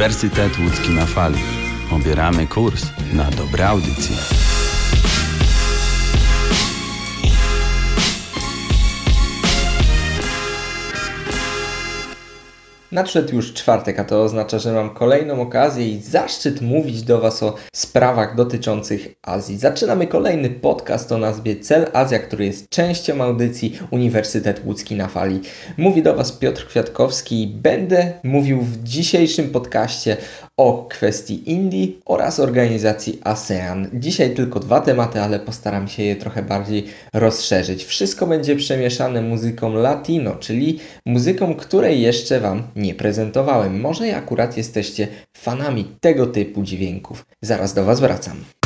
Uniwersytet Łódzki na fali. Obieramy kurs na dobre audycje. Nadszedł już czwartek, a to oznacza, że mam kolejną okazję i zaszczyt mówić do Was o sprawach dotyczących Azji. Zaczynamy kolejny podcast o nazwie Cel Azja, który jest częścią audycji Uniwersytet Łódzki na Fali. Mówi do Was Piotr Kwiatkowski i będę mówił w dzisiejszym podcaście o kwestii Indii oraz organizacji ASEAN. Dzisiaj tylko dwa tematy, ale postaram się je trochę bardziej rozszerzyć. Wszystko będzie przemieszane muzyką latino, czyli muzyką, której jeszcze Wam nie prezentowałem. Może akurat jesteście fanami tego typu dźwięków. Zaraz do Was wracam.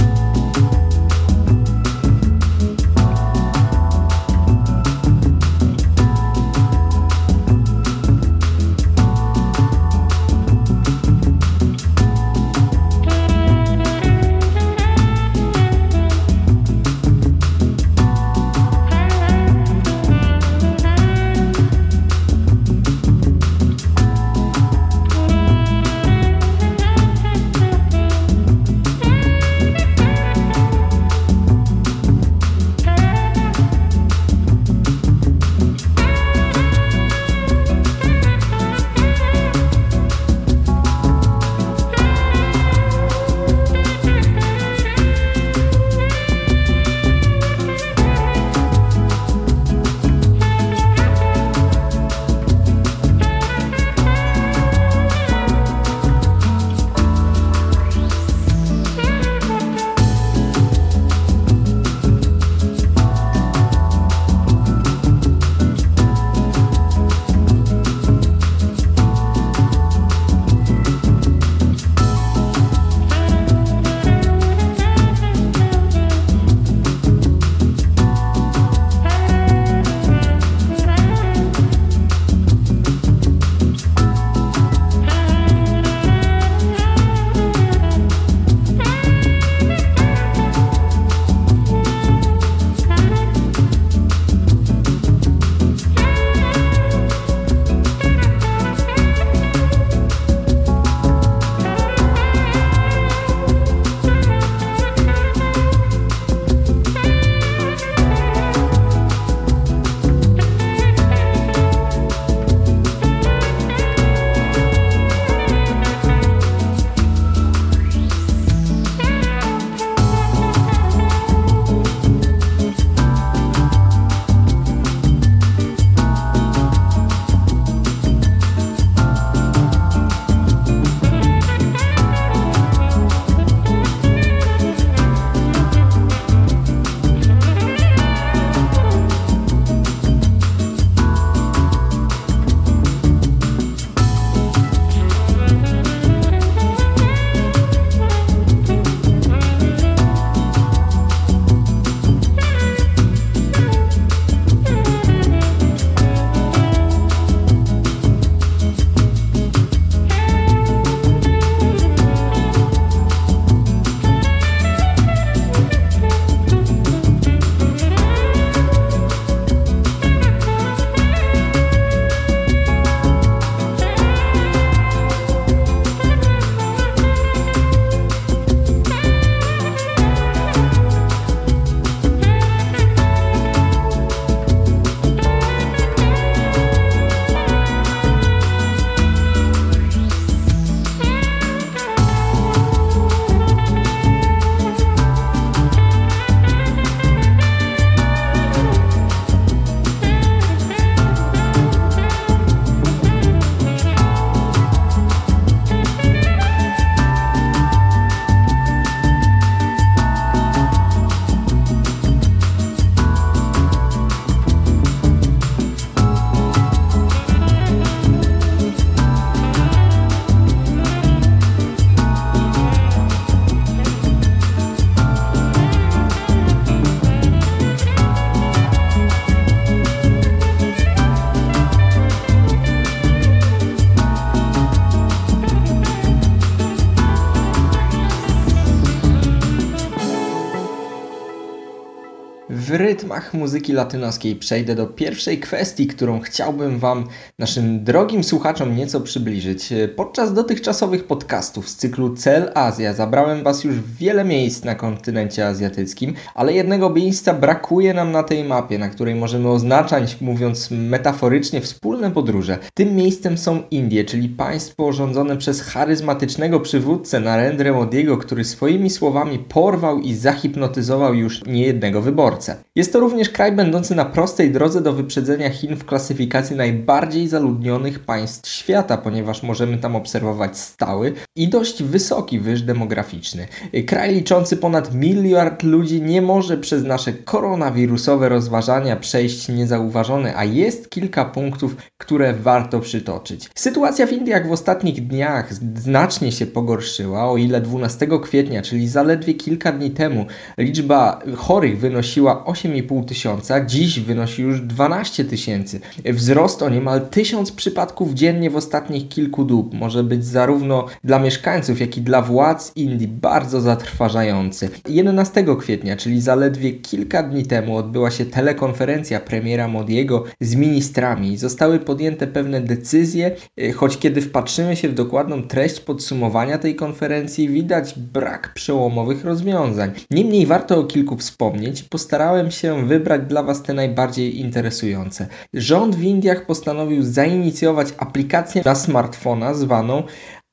Rytmach muzyki latynoskiej przejdę do pierwszej kwestii, którą chciałbym Wam, naszym drogim słuchaczom, nieco przybliżyć. Podczas dotychczasowych podcastów z cyklu Cel Azja zabrałem Was już w wiele miejsc na kontynencie azjatyckim, ale jednego miejsca brakuje nam na tej mapie, na której możemy oznaczać, mówiąc metaforycznie, wspólne podróże. Tym miejscem są Indie, czyli państwo rządzone przez charyzmatycznego przywódcę Narendra Modiego, który swoimi słowami porwał i zahipnotyzował już niejednego wyborcę. Jest to również kraj będący na prostej drodze do wyprzedzenia Chin w klasyfikacji najbardziej zaludnionych państw świata, ponieważ możemy tam obserwować stały i dość wysoki wyż demograficzny. Kraj liczący ponad miliard ludzi nie może przez nasze koronawirusowe rozważania przejść niezauważony, a jest kilka punktów, które warto przytoczyć. Sytuacja w Indiach w ostatnich dniach znacznie się pogorszyła, o ile 12 kwietnia, czyli zaledwie kilka dni temu, liczba chorych wynosiła 8,5 tysiąca, dziś wynosi już 12 tysięcy. Wzrost o niemal 1000 przypadków dziennie w ostatnich kilku dób może być zarówno dla mieszkańców, jak i dla władz Indii bardzo zatrważający. 11 kwietnia, czyli zaledwie kilka dni temu, odbyła się telekonferencja premiera Modiego z ministrami i zostały podjęte pewne decyzje, choć kiedy wpatrzymy się w dokładną treść podsumowania tej konferencji, widać brak przełomowych rozwiązań. Niemniej warto o kilku wspomnieć. Postarałem się wybrać dla Was te najbardziej interesujące. Rząd w Indiach postanowił zainicjować aplikację na smartfona zwaną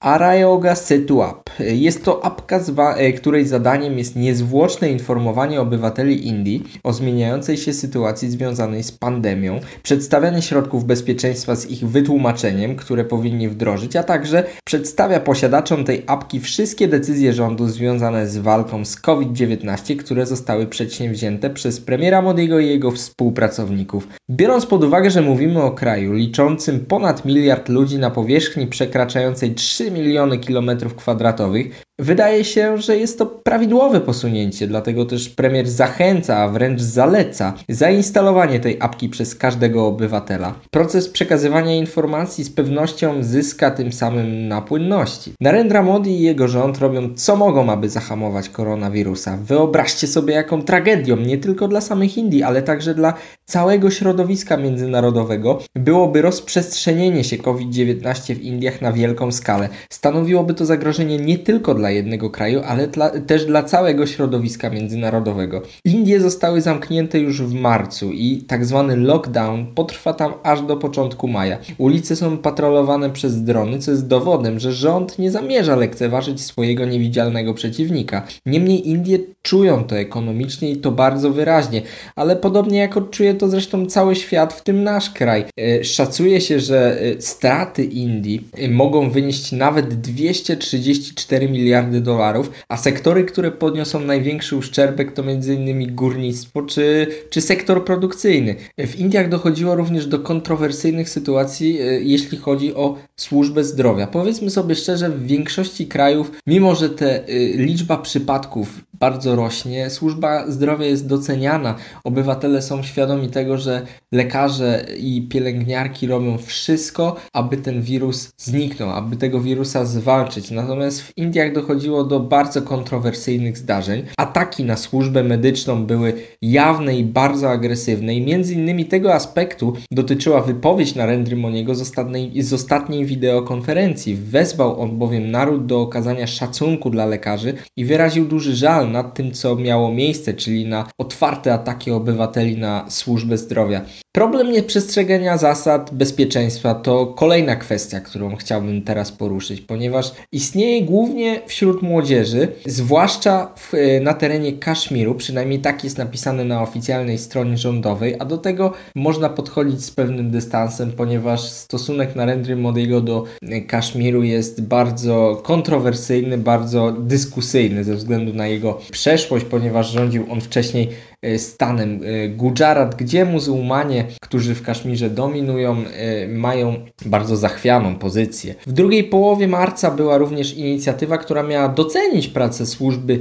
Arayoga Setu App. Jest to apka, e, której zadaniem jest niezwłoczne informowanie obywateli Indii o zmieniającej się sytuacji związanej z pandemią, przedstawianie środków bezpieczeństwa z ich wytłumaczeniem, które powinni wdrożyć, a także przedstawia posiadaczom tej apki wszystkie decyzje rządu związane z walką z COVID-19, które zostały przedsięwzięte przez premiera Modiego i jego współpracowników. Biorąc pod uwagę, że mówimy o kraju liczącym ponad miliard ludzi na powierzchni przekraczającej 3 miliony kilometrów kwadratowych. Wydaje się, że jest to prawidłowe posunięcie, dlatego też premier zachęca, a wręcz zaleca zainstalowanie tej apki przez każdego obywatela. Proces przekazywania informacji z pewnością zyska tym samym na płynności. Narendra Modi i jego rząd robią co mogą, aby zahamować koronawirusa. Wyobraźcie sobie jaką tragedią, nie tylko dla samych Indii, ale także dla całego środowiska międzynarodowego byłoby rozprzestrzenienie się COVID-19 w Indiach na wielką skalę. Stanowiłoby to zagrożenie nie tylko dla jednego kraju, ale też dla całego środowiska międzynarodowego. Indie zostały zamknięte już w marcu i tak zwany lockdown potrwa tam aż do początku maja. Ulice są patrolowane przez drony, co jest dowodem, że rząd nie zamierza lekceważyć swojego niewidzialnego przeciwnika. Niemniej Indie czują to ekonomicznie i to bardzo wyraźnie, ale podobnie jak odczuje to zresztą cały świat, w tym nasz kraj. E, szacuje się, że e, straty Indii e, mogą wynieść nawet 234 miliardy dolarów, a sektory, które podniosą największy uszczerbek to m.in. górnictwo czy, czy sektor produkcyjny. W Indiach dochodziło również do kontrowersyjnych sytuacji, jeśli chodzi o służbę zdrowia. Powiedzmy sobie szczerze, w większości krajów, mimo że te liczba przypadków bardzo rośnie. Służba zdrowia jest doceniana. Obywatele są świadomi tego, że lekarze i pielęgniarki robią wszystko, aby ten wirus zniknął, aby tego wirusa zwalczyć. Natomiast w Indiach dochodziło do bardzo kontrowersyjnych zdarzeń. Ataki na służbę medyczną były jawne i bardzo agresywne i między innymi tego aspektu dotyczyła wypowiedź Narendry Moniego z ostatniej, z ostatniej wideokonferencji. Wezwał on bowiem naród do okazania szacunku dla lekarzy i wyraził duży żal nad tym, co miało miejsce, czyli na otwarte ataki obywateli na służbę zdrowia. Problem nieprzestrzegania zasad bezpieczeństwa to kolejna kwestia, którą chciałbym teraz poruszyć, ponieważ istnieje głównie wśród młodzieży, zwłaszcza w, e, na terenie Kaszmiru, przynajmniej tak jest napisane na oficjalnej stronie rządowej, a do tego można podchodzić z pewnym dystansem, ponieważ stosunek Narendry Modiego do e, Kaszmiru jest bardzo kontrowersyjny, bardzo dyskusyjny ze względu na jego przeszłość, ponieważ rządził on wcześniej stanem e, Gujarat, gdzie muzułmanie, którzy w Kaszmirze dominują, e, mają bardzo zachwianą pozycję. W drugiej połowie marca była również inicjatywa, która miała docenić pracę służby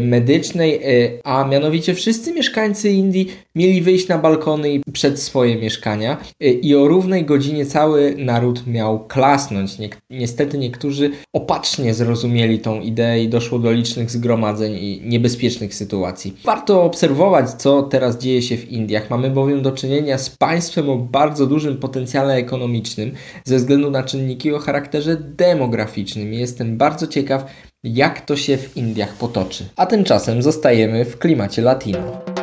medycznej, a mianowicie wszyscy mieszkańcy Indii mieli wyjść na balkony i przed swoje mieszkania i o równej godzinie cały naród miał klasnąć. Niestety niektórzy opacznie zrozumieli tą ideę i doszło do licznych zgromadzeń i niebezpiecznych sytuacji. Warto obserwować co teraz dzieje się w Indiach. Mamy bowiem do czynienia z państwem o bardzo dużym potencjale ekonomicznym ze względu na czynniki o charakterze demograficznym. Jestem bardzo ciekaw, jak to się w Indiach potoczy. A tymczasem zostajemy w klimacie latino.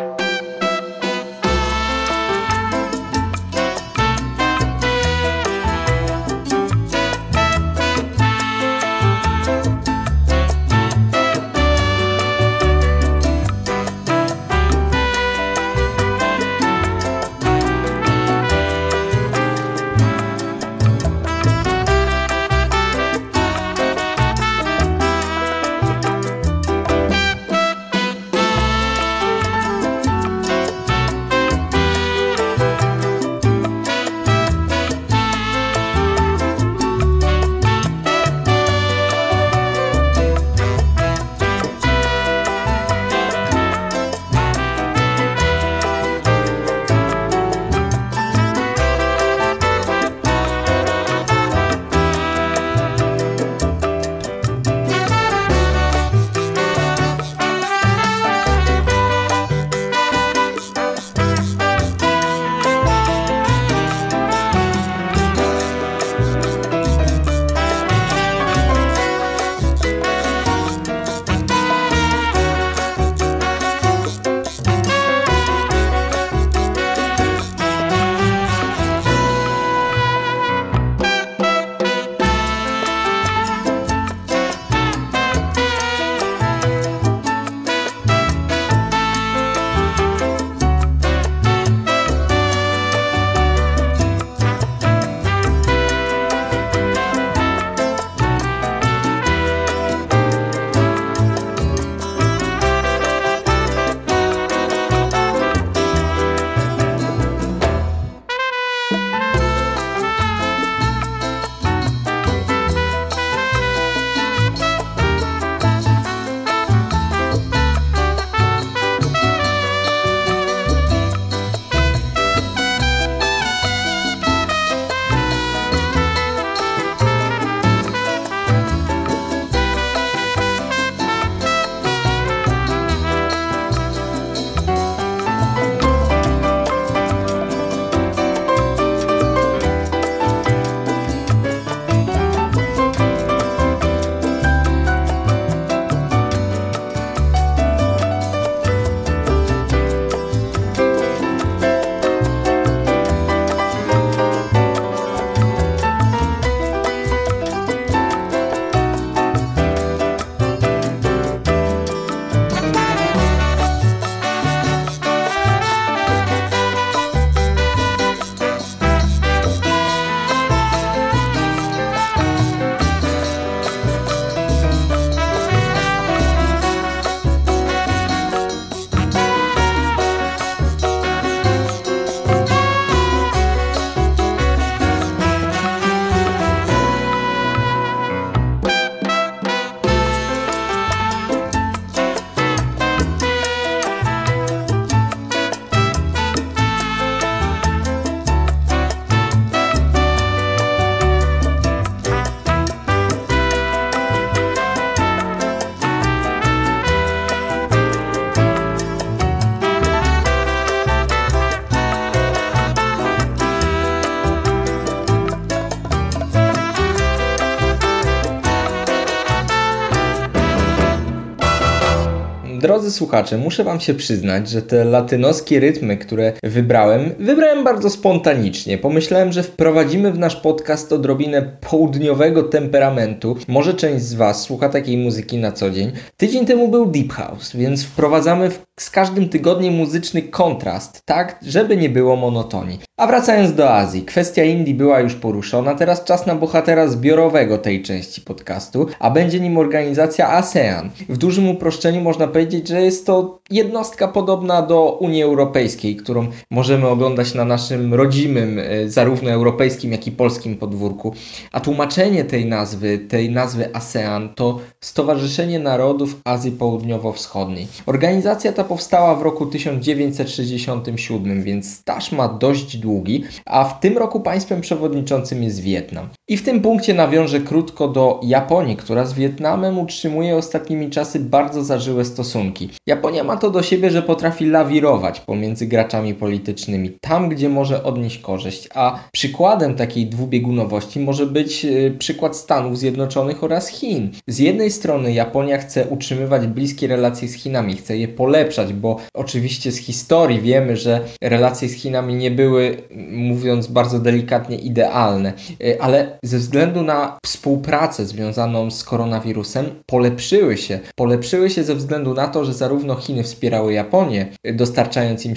Drodzy słuchacze, muszę Wam się przyznać, że te latynoskie rytmy, które wybrałem, wybrałem bardzo spontanicznie. Pomyślałem, że wprowadzimy w nasz podcast odrobinę południowego temperamentu. Może część z Was słucha takiej muzyki na co dzień. Tydzień temu był Deep House, więc wprowadzamy w, z każdym tygodniem muzyczny kontrast, tak, żeby nie było monotonii. A wracając do Azji, kwestia Indii była już poruszona, teraz czas na bohatera zbiorowego tej części podcastu, a będzie nim organizacja ASEAN. W dużym uproszczeniu można powiedzieć, że jest to jednostka podobna do Unii Europejskiej, którą możemy oglądać na naszym rodzimym, e, zarówno europejskim, jak i polskim podwórku. A tłumaczenie tej nazwy, tej nazwy ASEAN to Stowarzyszenie Narodów Azji Południowo-Wschodniej. Organizacja ta powstała w roku 1967, więc staż ma dość długi, a w tym roku państwem przewodniczącym jest Wietnam. I w tym punkcie nawiążę krótko do Japonii, która z Wietnamem utrzymuje ostatnimi czasy bardzo zażyłe stosunki. Japonia ma to do siebie, że potrafi lawirować pomiędzy graczami politycznymi, tam gdzie może odnieść korzyść, a przykładem takiej dwubiegunowości może być yy, przykład Stanów Zjednoczonych oraz Chin. Z jednej strony Japonia chce utrzymywać bliskie relacje z Chinami, chce je polepszać, bo oczywiście z historii wiemy, że relacje z Chinami nie były, mówiąc bardzo delikatnie, idealne, y, ale ze względu na współpracę związaną z koronawirusem polepszyły się. Polepszyły się ze względu na to, że zarówno Chiny wspierały Japonię, y, dostarczając im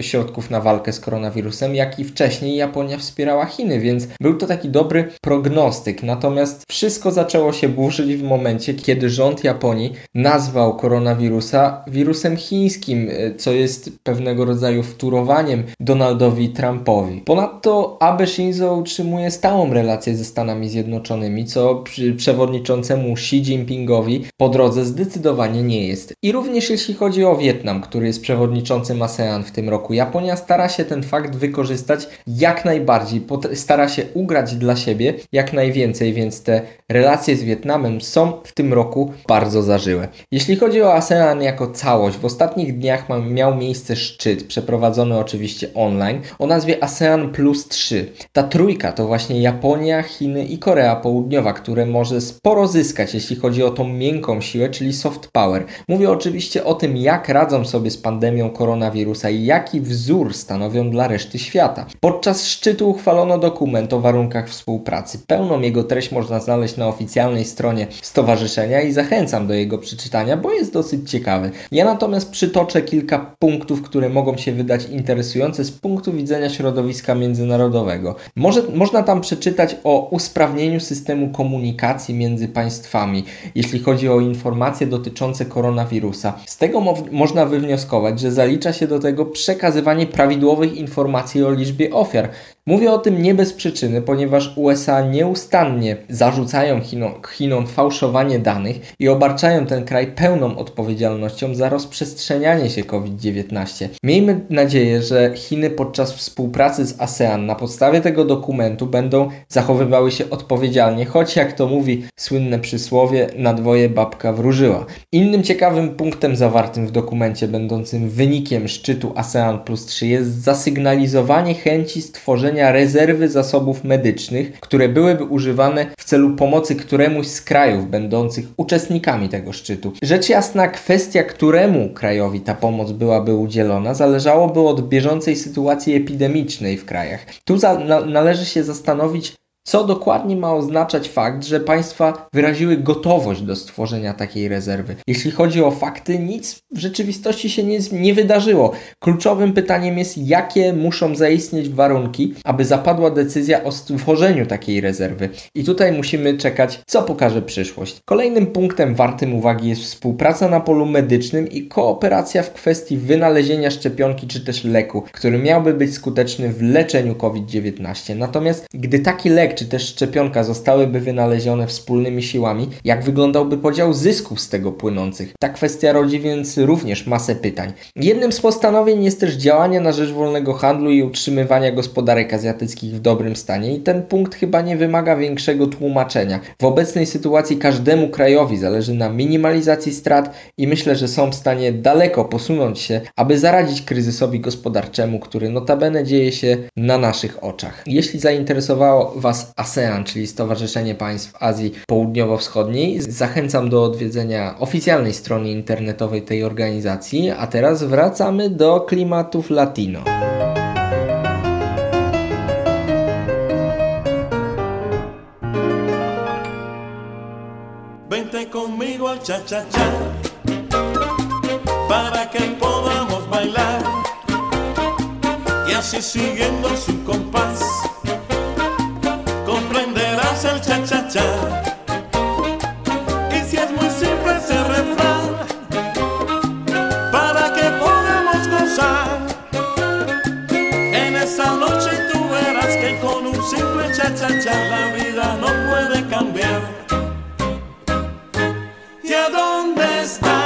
środków, na walkę z koronawirusem, jak i wcześniej Japonia wspierała Chiny, więc był to taki dobry prognostyk. Natomiast wszystko zaczęło się burzyć w momencie, kiedy rząd Japonii nazwał koronawirusa wirusem chińskim, y, co jest pewnego rodzaju wturowaniem Donaldowi Trumpowi. Ponadto Abe Shinzo utrzymuje stałą relację ze Stanami Zjednoczonymi, co przewodniczącemu Xi Jinpingowi po drodze zdecydowanie nie jest. I również jeśli chodzi o Wietnam, który jest przewodniczącym ASEAN w tym roku, Japonia stara się ten fakt wykorzystać jak najbardziej, stara się ugrać dla siebie jak najwięcej, więc te relacje z Wietnamem są w tym roku bardzo zażyłe. Jeśli chodzi o ASEAN jako całość, w ostatnich dniach miał miejsce szczyt, przeprowadzony oczywiście online, o nazwie ASEAN Plus 3. Ta trójka to właśnie Japonia, Chiny i Korea Południowa, które może sporo zyskać, jeśli chodzi o tą miękką siłę, czyli soft power. Mówię oczywiście o tym, jak radzą sobie z pandemią koronawirusa i jaki wzór stanowią dla reszty świata. Podczas szczytu uchwalono dokument o warunkach współpracy. Pełną jego treść można znaleźć na oficjalnej stronie stowarzyszenia i zachęcam do jego przeczytania, bo jest dosyć ciekawy. Ja natomiast przytoczę kilka punktów, które mogą się wydać interesujące z punktu widzenia środowiska międzynarodowego. Może, można tam przeczytać o usprawnieniu systemu komunikacji między państwami, jeśli chodzi o informacje dotyczące koronawirusa. Z tego mo można wywnioskować, że zalicza się do tego przekazywanie prawidłowych informacji o liczbie ofiar, Mówię o tym nie bez przyczyny, ponieważ USA nieustannie zarzucają Chinom, Chinom fałszowanie danych i obarczają ten kraj pełną odpowiedzialnością za rozprzestrzenianie się COVID-19. Miejmy nadzieję, że Chiny podczas współpracy z ASEAN na podstawie tego dokumentu będą zachowywały się odpowiedzialnie, choć jak to mówi słynne przysłowie, na dwoje babka wróżyła. Innym ciekawym punktem zawartym w dokumencie, będącym wynikiem szczytu ASEAN plus 3 jest zasygnalizowanie chęci stworzenia rezerwy zasobów medycznych, które byłyby używane w celu pomocy któremuś z krajów będących uczestnikami tego szczytu. Rzecz jasna, kwestia, któremu krajowi ta pomoc byłaby udzielona, zależałoby od bieżącej sytuacji epidemicznej w krajach. Tu na należy się zastanowić, co dokładnie ma oznaczać fakt, że państwa wyraziły gotowość do stworzenia takiej rezerwy? Jeśli chodzi o fakty, nic w rzeczywistości się nie, nie wydarzyło. Kluczowym pytaniem jest, jakie muszą zaistnieć warunki, aby zapadła decyzja o stworzeniu takiej rezerwy. I tutaj musimy czekać, co pokaże przyszłość. Kolejnym punktem wartym uwagi jest współpraca na polu medycznym i kooperacja w kwestii wynalezienia szczepionki czy też leku, który miałby być skuteczny w leczeniu COVID-19. Natomiast gdy taki lek czy też szczepionka zostałyby wynalezione wspólnymi siłami, jak wyglądałby podział zysków z tego płynących? Ta kwestia rodzi więc również masę pytań. Jednym z postanowień jest też działanie na rzecz wolnego handlu i utrzymywania gospodarek azjatyckich w dobrym stanie i ten punkt chyba nie wymaga większego tłumaczenia. W obecnej sytuacji każdemu krajowi zależy na minimalizacji strat i myślę, że są w stanie daleko posunąć się, aby zaradzić kryzysowi gospodarczemu, który notabene dzieje się na naszych oczach. Jeśli zainteresowało Was ASEAN, czyli Stowarzyszenie Państw Azji Południowo-Wschodniej. Zachęcam do odwiedzenia oficjalnej strony internetowej tej organizacji, a teraz wracamy do klimatów latino. Vente conmigo al cha-cha-cha para que podamos bailar y así siguiendo su compás el cha-cha-cha. Y si es muy simple ese refrán, para que podamos gozar. En esa noche tú verás que con un simple cha-cha-cha la vida no puede cambiar. ¿Y a dónde está?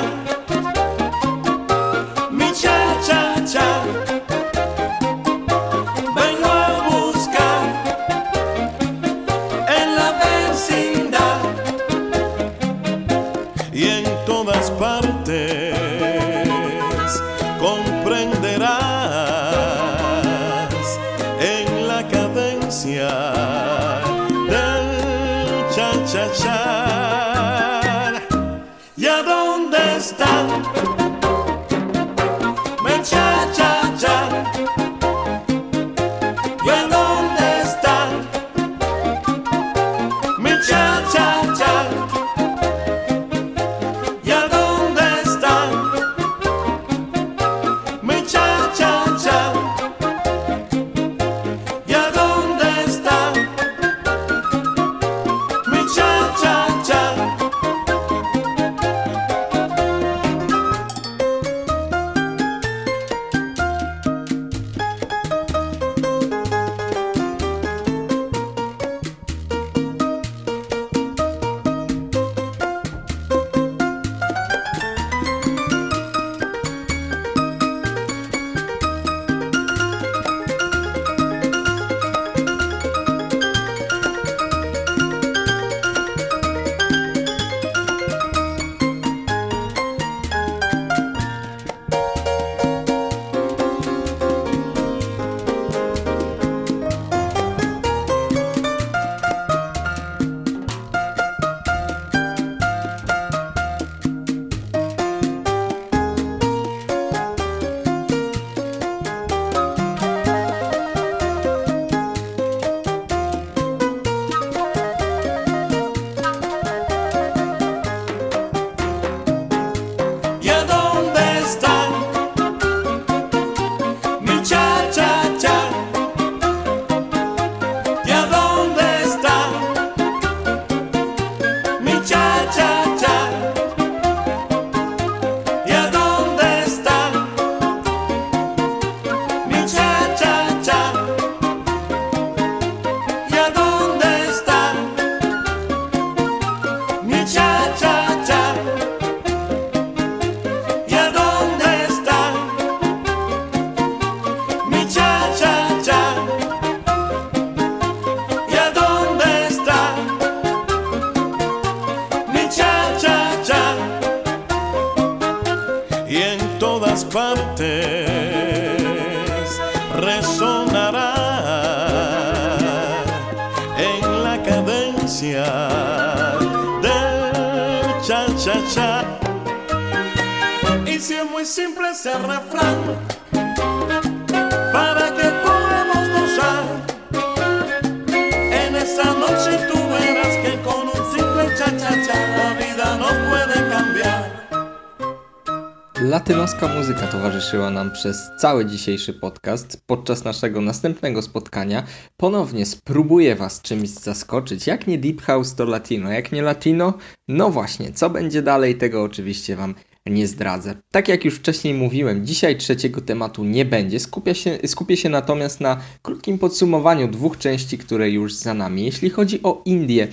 Muzyka towarzyszyła nam przez cały dzisiejszy podcast. Podczas naszego następnego spotkania ponownie spróbuję Was czymś zaskoczyć. Jak nie Deep House, to Latino. Jak nie Latino, no właśnie, co będzie dalej, tego oczywiście Wam nie zdradzę. Tak jak już wcześniej mówiłem, dzisiaj trzeciego tematu nie będzie. Skupia się, skupię się natomiast na krótkim podsumowaniu dwóch części, które już za nami. Jeśli chodzi o Indię,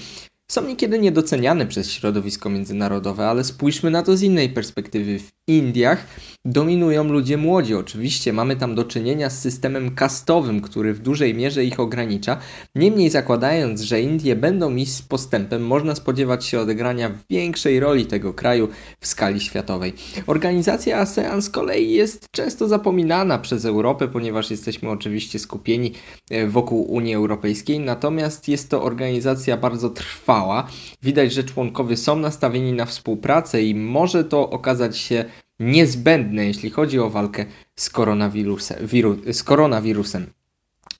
są niekiedy niedoceniane przez środowisko międzynarodowe, ale spójrzmy na to z innej perspektywy. W Indiach dominują ludzie młodzi. Oczywiście mamy tam do czynienia z systemem kastowym, który w dużej mierze ich ogranicza. Niemniej zakładając, że Indie będą iść z postępem, można spodziewać się odegrania większej roli tego kraju w skali światowej. Organizacja ASEAN z kolei jest często zapominana przez Europę, ponieważ jesteśmy oczywiście skupieni e, wokół Unii Europejskiej, natomiast jest to organizacja bardzo trwała. Widać, że członkowie są nastawieni na współpracę i może to okazać się niezbędne, jeśli chodzi o walkę z koronawirusem. Wiru, z koronawirusem.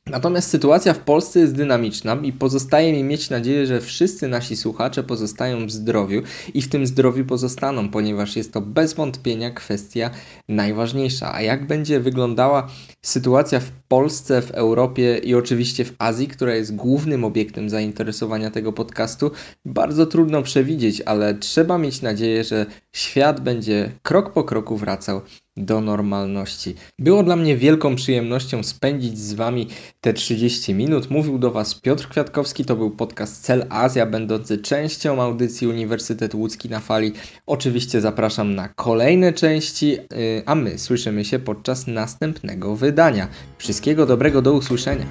Natomiast sytuacja w Polsce jest dynamiczna i pozostaje mi mieć nadzieję, że wszyscy nasi słuchacze pozostają w zdrowiu i w tym zdrowiu pozostaną, ponieważ jest to bez wątpienia kwestia najważniejsza. A jak będzie wyglądała sytuacja w Polsce, w Europie i oczywiście w Azji, która jest głównym obiektem zainteresowania tego podcastu, bardzo trudno przewidzieć, ale trzeba mieć nadzieję, że świat będzie krok po kroku wracał do normalności. Było dla mnie wielką przyjemnością spędzić z Wami te 30 minut. Mówił do Was Piotr Kwiatkowski, to był podcast Cel Azja, będący częścią audycji Uniwersytet Łódzki na Fali. Oczywiście zapraszam na kolejne części, yy, a my słyszymy się podczas następnego wydania. Wszystkiego dobrego, do usłyszenia.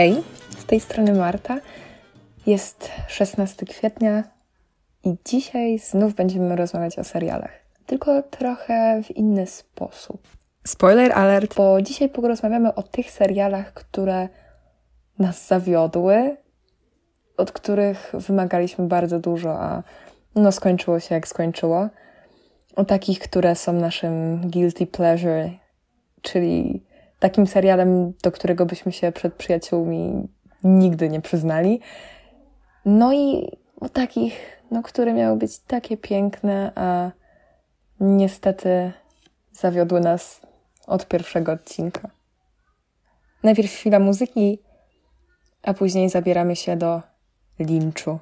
Hej, z tej strony Marta. Jest 16 kwietnia i dzisiaj znów będziemy rozmawiać o serialach. Tylko trochę w inny sposób. Spoiler alert, bo dzisiaj porozmawiamy o tych serialach, które nas zawiodły, od których wymagaliśmy bardzo dużo, a no skończyło się jak skończyło. O takich, które są naszym guilty pleasure, czyli takim serialem, do którego byśmy się przed przyjaciółmi nigdy nie przyznali. No i o takich, no, które miały być takie piękne, a niestety zawiodły nas od pierwszego odcinka. Najpierw chwila muzyki, a później zabieramy się do linczu.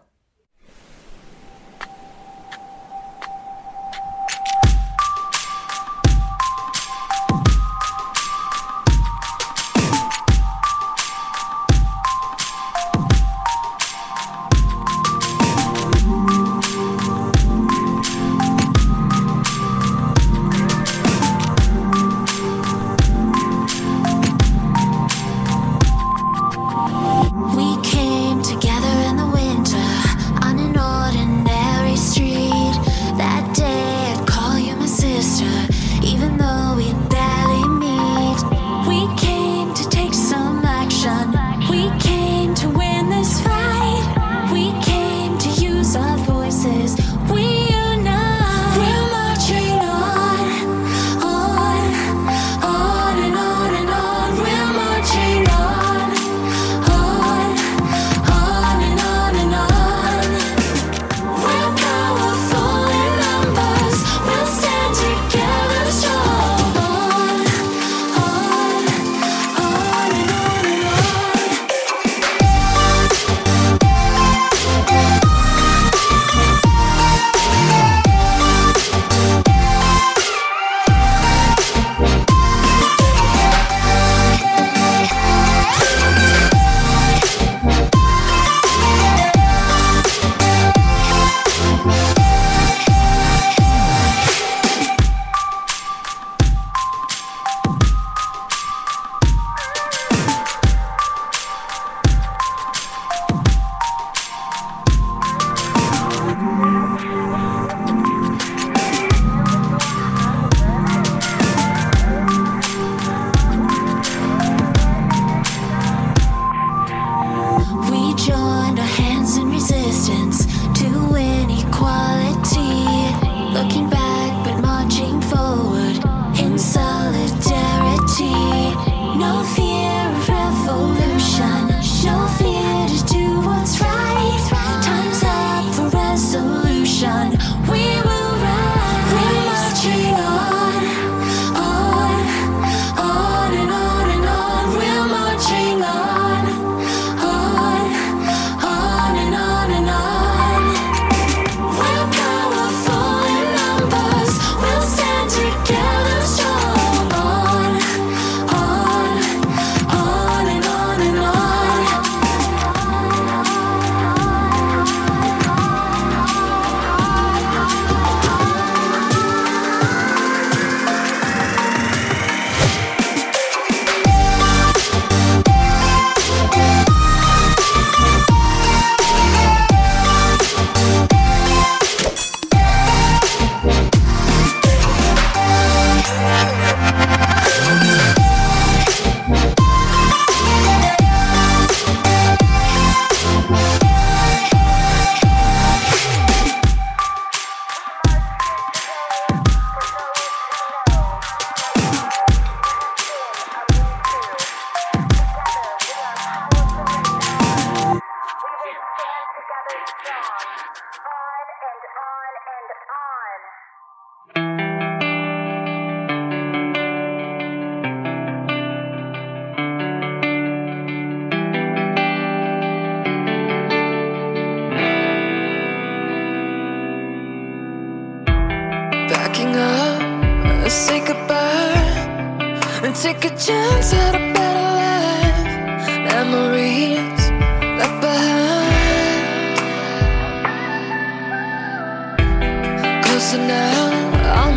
So now I'm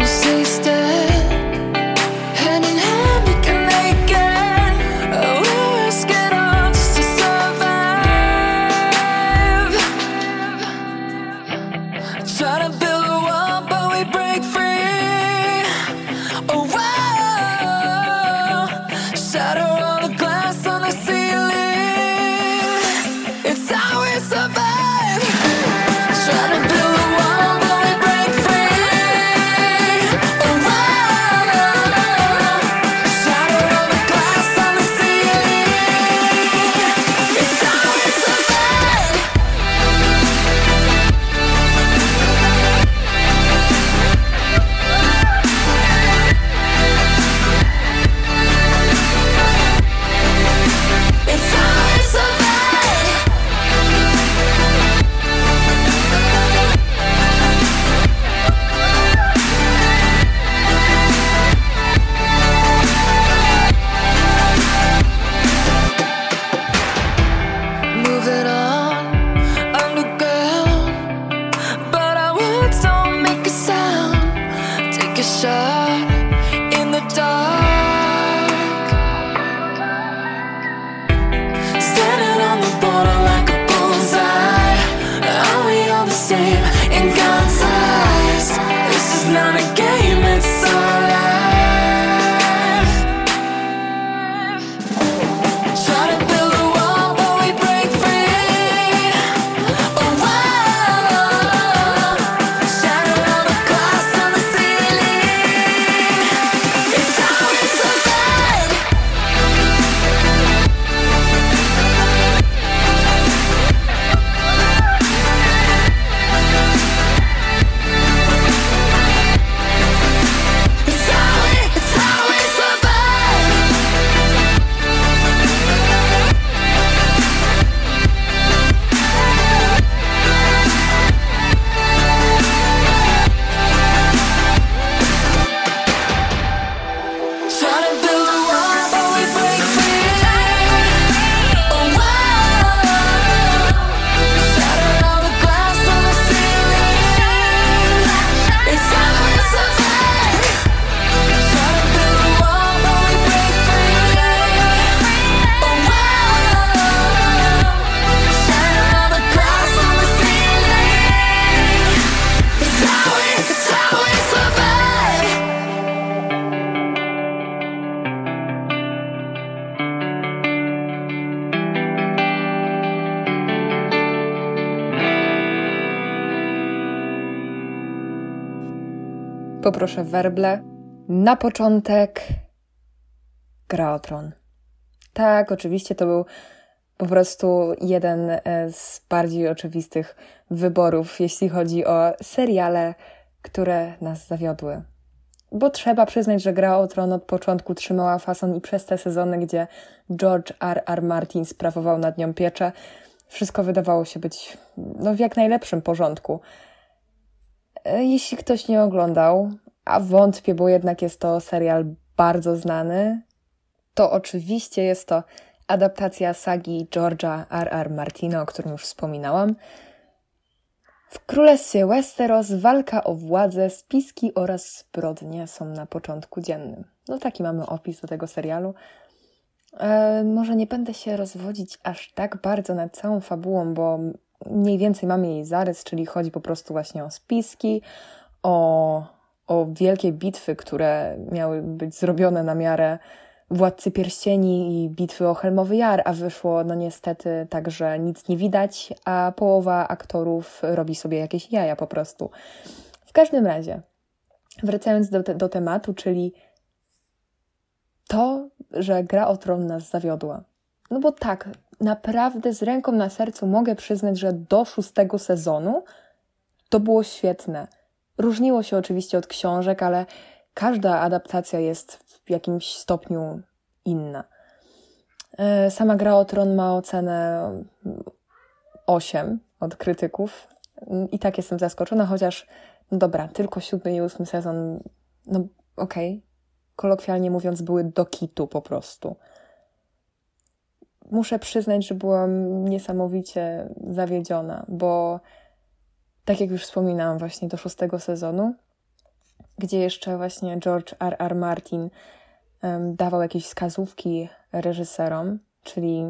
poproszę werble. Na początek Gra o Tron. Tak, oczywiście to był po prostu jeden e, z bardziej oczywistych wyborów, jeśli chodzi o seriale, które nas zawiodły. Bo trzeba przyznać, że Gra o Tron od początku trzymała fason i przez te sezony, gdzie George R. R. Martin sprawował nad nią pieczę, wszystko wydawało się być no, w jak najlepszym porządku. E, Jeśli ktoś nie oglądał, a wątpię, bo jednak jest to serial bardzo znany, to oczywiście jest to adaptacja sagi George'a R. R. Martina, o którym już wspominałam. W Królestwie Westeros walka o władzę, spiski oraz zbrodnie są na początku dziennym. No taki mamy opis do tego serialu. E, może nie będę się rozwodzić aż tak bardzo nad całą fabułą, bo mniej więcej mamy jej zarys, czyli chodzi po prostu właśnie o spiski, o, o wielkie bitwy, które miały być zrobione na miarę Władcy Pierścieni i bitwy o Helmowy Jar, a wyszło no niestety tak, że nic nie widać, a połowa aktorów robi sobie jakieś jaja po prostu. W każdym razie, wracając do, te, do tematu, czyli to, że gra o tron nas zawiodła. No bo tak, naprawdę z ręką na sercu mogę przyznać, że do szóstego sezonu to było świetne. Różniło się oczywiście od książek, ale każda adaptacja jest w jakimś stopniu inna. E, Sama gra o tron ma ocenę 8 od krytyków i tak jestem zaskoczona, chociaż no dobra, tylko siódmy i ósmy sezon, no okej, okay. kolokwialnie mówiąc, były do kitu po prostu. Muszę przyznać, że byłam niesamowicie zawiedziona, bo tak jak już wspominałam właśnie do szóstego sezonu, gdzie jeszcze właśnie George R. R. Martin um, dawał jakieś wskazówki reżyserom, czyli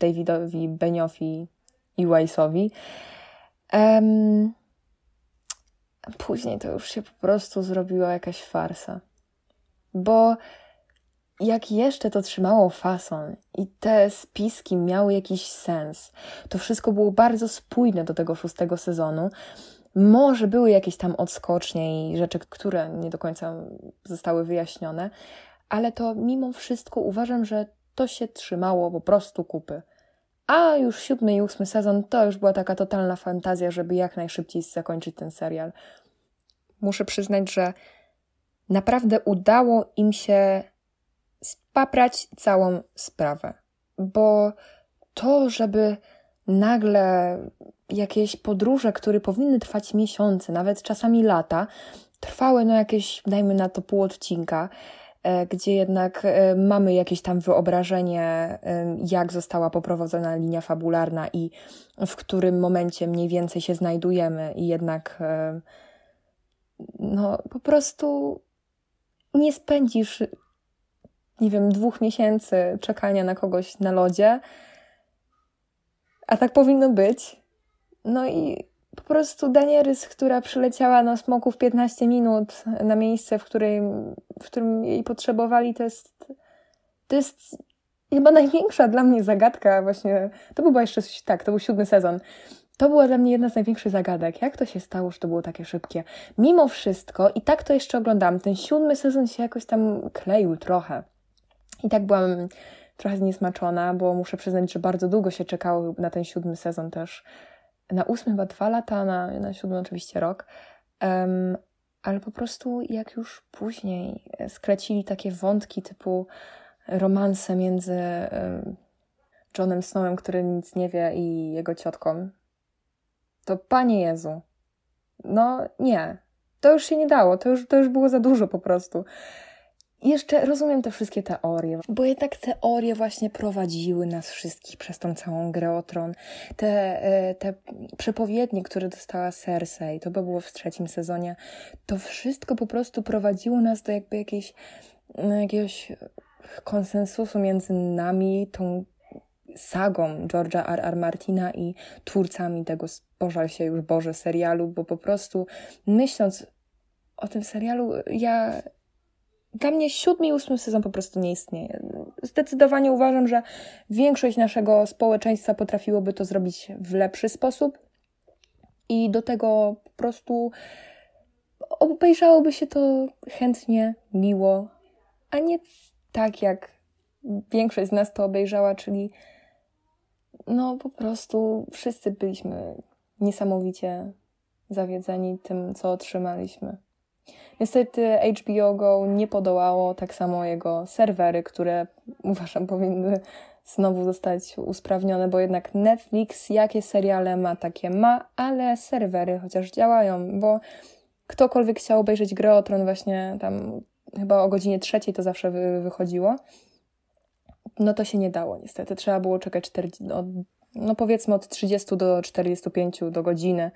Davidowi Beniofi i Weissowi. Um, później to już się po prostu zrobiła jakaś farsa. Bo jak jeszcze to trzymało fason i te spiski miały jakiś sens, to wszystko było bardzo spójne do tego szóstego sezonu. Może były jakieś tam odskocznie i rzeczy, które nie do końca zostały wyjaśnione, ale to mimo wszystko uważam, że to się trzymało po prostu kupy. A już siódmy i ósmy sezon to już była taka totalna fantazja, żeby jak najszybciej zakończyć ten serial. Muszę przyznać, że naprawdę udało im się spaprać całą sprawę. Bo to, żeby nagle jakieś podróże, które powinny trwać miesiące, nawet czasami lata, trwały no jakieś, dajmy na to pół odcinka, e, gdzie jednak e, mamy jakieś tam wyobrażenie, e, jak została poprowadzona linia fabularna i w którym momencie mniej więcej się znajdujemy i jednak no po prostu nie spędzisz nie wiem, dwóch miesięcy czekania na kogoś na lodzie, a tak powinno być. No i po prostu Danieris, która przyleciała na smoku w 15 minut na miejsce, w, której, w którym jej potrzebowali, to jest, to jest chyba największa dla mnie zagadka właśnie. To był jeszcze tak, to był siódmy sezon. To była dla mnie jedna z największych zagadek. Jak to się stało, że to było takie szybkie? Mimo wszystko, i tak to jeszcze oglądam, ten siódmy sezon się jakoś tam kleił trochę. I tak byłam trochę zniesmaczona, bo muszę przyznać, że bardzo długo się czekało na ten siódmy sezon też. Na ósmy chyba dwa lata, na, na siódmy oczywiście rok. Um, ale po prostu jak już później skrecili takie wątki typu romanse między um, Johnem Snowem, który nic nie wie, i jego ciotką, to Panie Jezu, no nie, to już się nie dało, to już, to już było za dużo po prostu. Jeszcze rozumiem te wszystkie teorie, bo jednak teorie właśnie prowadziły nas wszystkich przez tą całą grę o tron. Te, e, te przepowiednie, które dostała Cersei, to by było w trzecim sezonie, to wszystko po prostu prowadziło nas do jakby jakiejś, no, jakiegoś konsensusu między nami, tą sagą George'a R. R. Martina i twórcami tego Bożal się już Boże serialu, bo po prostu myśląc o tym serialu, ja dla mnie siódmy i ósmy sezon po prostu nie istnieje. Zdecydowanie uważam, że większość naszego społeczeństwa potrafiłoby to zrobić w lepszy sposób i do tego po prostu obejrzałoby się to chętnie, miło, a nie tak jak większość z nas to obejrzała, czyli no po prostu wszyscy byliśmy niesamowicie zawiedzeni tym, co otrzymaliśmy. Niestety HBO Go nie podołało, tak samo jego serwery, które uważam powinny znowu zostać usprawnione, bo jednak Netflix jakie seriale ma, takie ma, ale serwery chociaż działają, bo ktokolwiek chciał obejrzeć Grę o Tron właśnie tam chyba o godzinie trzeciej to zawsze wy, wychodziło, no to się nie dało niestety. Trzeba było czekać 40, no, no powiedzmy od 30 do 45 do godziny,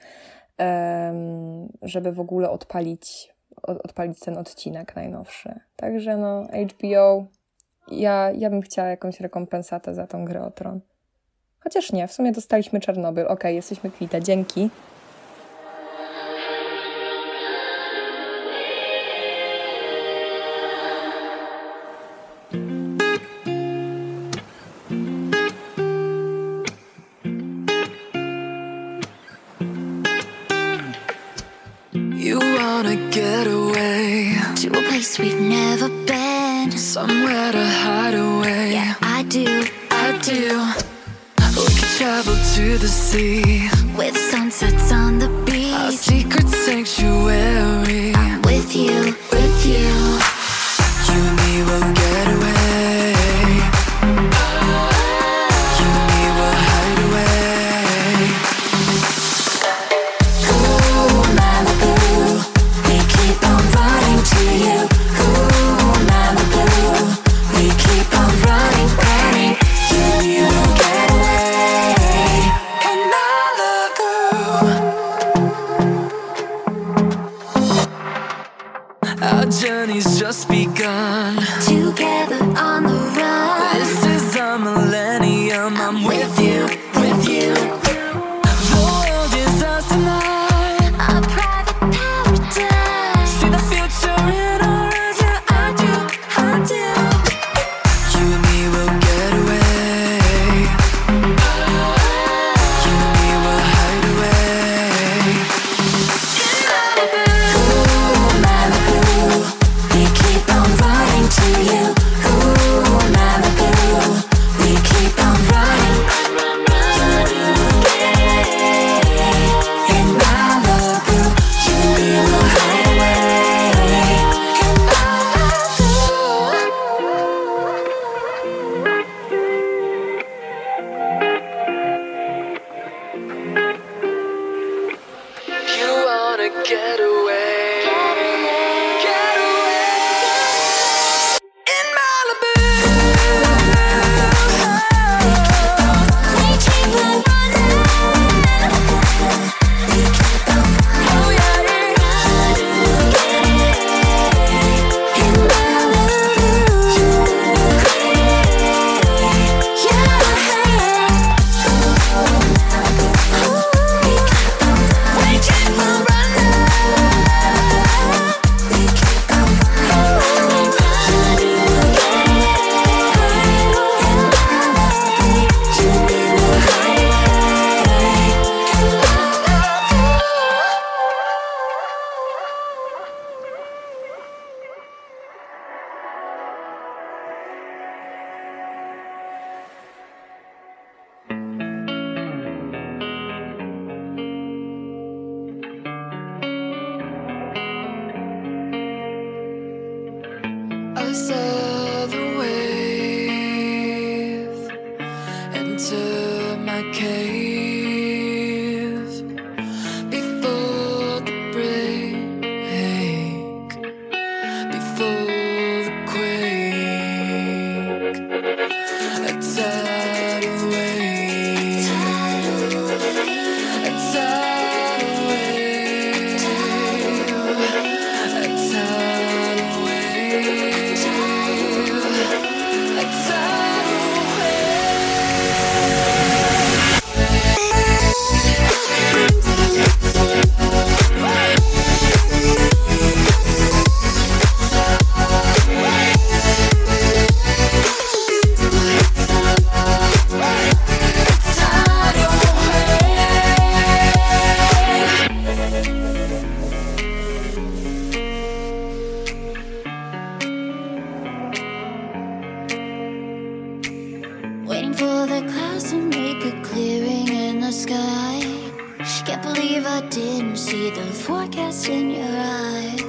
um, żeby w ogóle odpalić, od, odpalić ten odcinek najnowszy. Także no HBO, ja, ja bym chciała jakąś rekompensatę za tą grę o Tron. Chociaż nie, w sumie dostaliśmy Czarnobyl. Okej, okay, jesteśmy kwita, dzięki. Somewhere to hide away. Yeah, I do. I do. We could travel to the sea, sky. Can't believe I didn't see the forecast in your eyes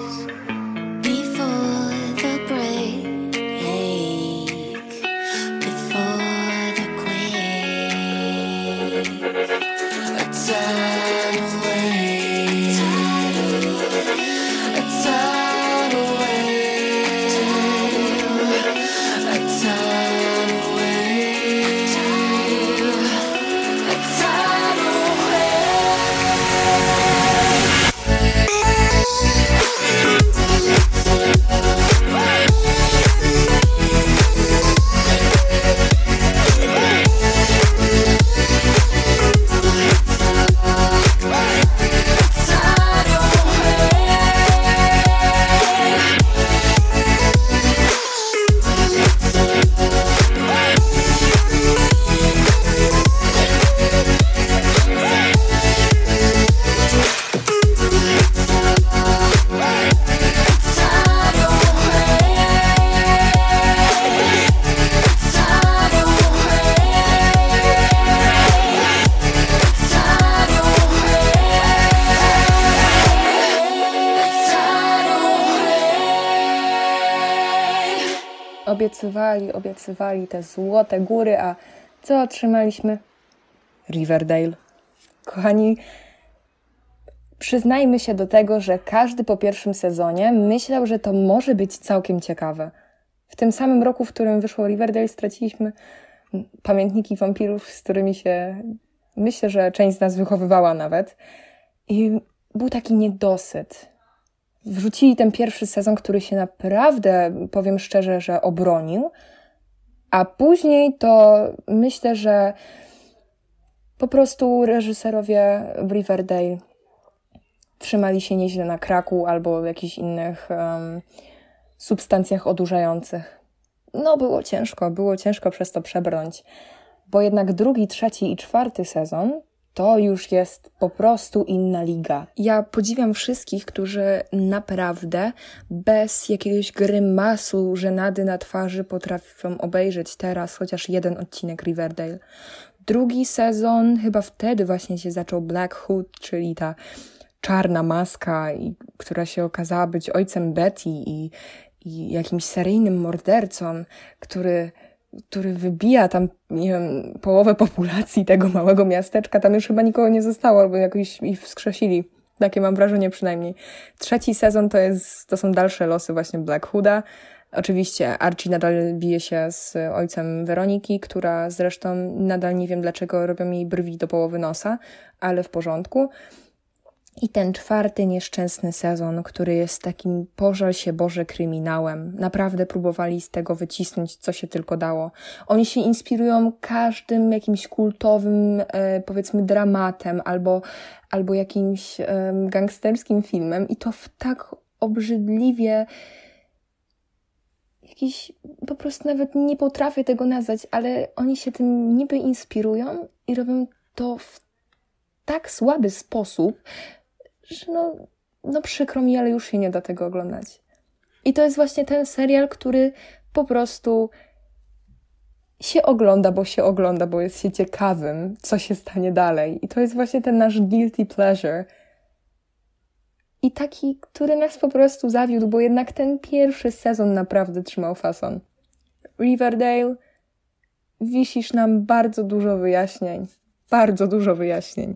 Obiecywali, te złote góry, a co otrzymaliśmy? Riverdale. Kochani, przyznajmy się do tego, że każdy po pierwszym sezonie myślał, że to może być całkiem ciekawe. W tym samym roku, w którym wyszło Riverdale, straciliśmy pamiętniki wampirów, z którymi się myślę, że część z nas wychowywała nawet. I był taki niedosyt. Wrzucili ten pierwszy sezon, który się naprawdę, powiem szczerze, że obronił, a później to myślę, że po prostu reżyserowie Riverdale trzymali się nieźle na kraku albo jakichś innych em, substancjach odurzających. No, było ciężko, było ciężko przez to przebrnąć, bo jednak drugi, trzeci i czwarty sezon to już jest po prostu inna liga. Ja podziwiam wszystkich, którzy naprawdę bez jakiegoś grymasu, żenady na twarzy potrafią obejrzeć teraz chociaż jeden odcinek Riverdale. Drugi sezon, chyba wtedy właśnie się zaczął Black Hood, czyli ta czarna maska, która się okazała być ojcem Betty i, i jakimś seryjnym mordercą, który który wybija tam, nie wiem, połowę populacji tego małego miasteczka. Tam już chyba nikogo nie zostało, albo jakoś ich wskrzesili. Takie mam wrażenie przynajmniej. Trzeci sezon to jest, to są dalsze losy właśnie Black Hooda. Oczywiście Archie nadal bije się z ojcem Weroniki, która zresztą nadal nie wiem dlaczego robią jej brwi do połowy nosa, ale w porządku. I ten czwarty nieszczęsny sezon, który jest takim pożal się Boże kryminałem. Naprawdę próbowali z tego wycisnąć, co się tylko dało. Oni się inspirują każdym jakimś kultowym, e, powiedzmy, dramatem albo, albo jakimś gangsterskim filmem i to w tak obrzydliwie jakiś, po prostu nawet nie potrafię tego nazwać, ale oni się tym niby inspirują i robią to w tak słaby sposób, że no, no przykro mi, ale już się nie da tego oglądać. I to jest właśnie ten serial, który po prostu się ogląda, bo się ogląda, bo jest się ciekawym, co się stanie dalej. I to jest właśnie ten nasz guilty pleasure. I taki, który nas po prostu zawiódł, bo jednak ten pierwszy sezon naprawdę trzymał fason. Riverdale, wisisz nam bardzo dużo wyjaśnień. Bardzo dużo wyjaśnień.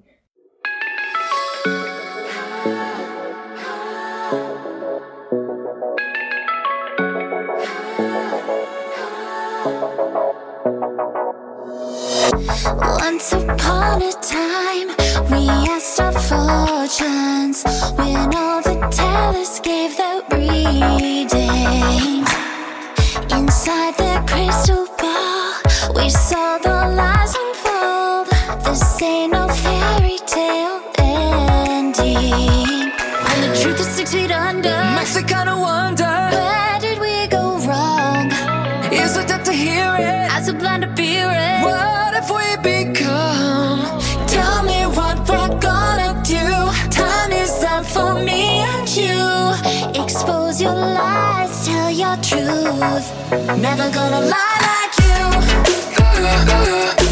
Once upon a time, we asked our fortunes when all the tellers gave their readings. Inside their crystal ball, we saw the lies unfold. This ain't no fairy tale ending. And the truth is six feet under. Makes me kinda wonder Never gonna lie like you.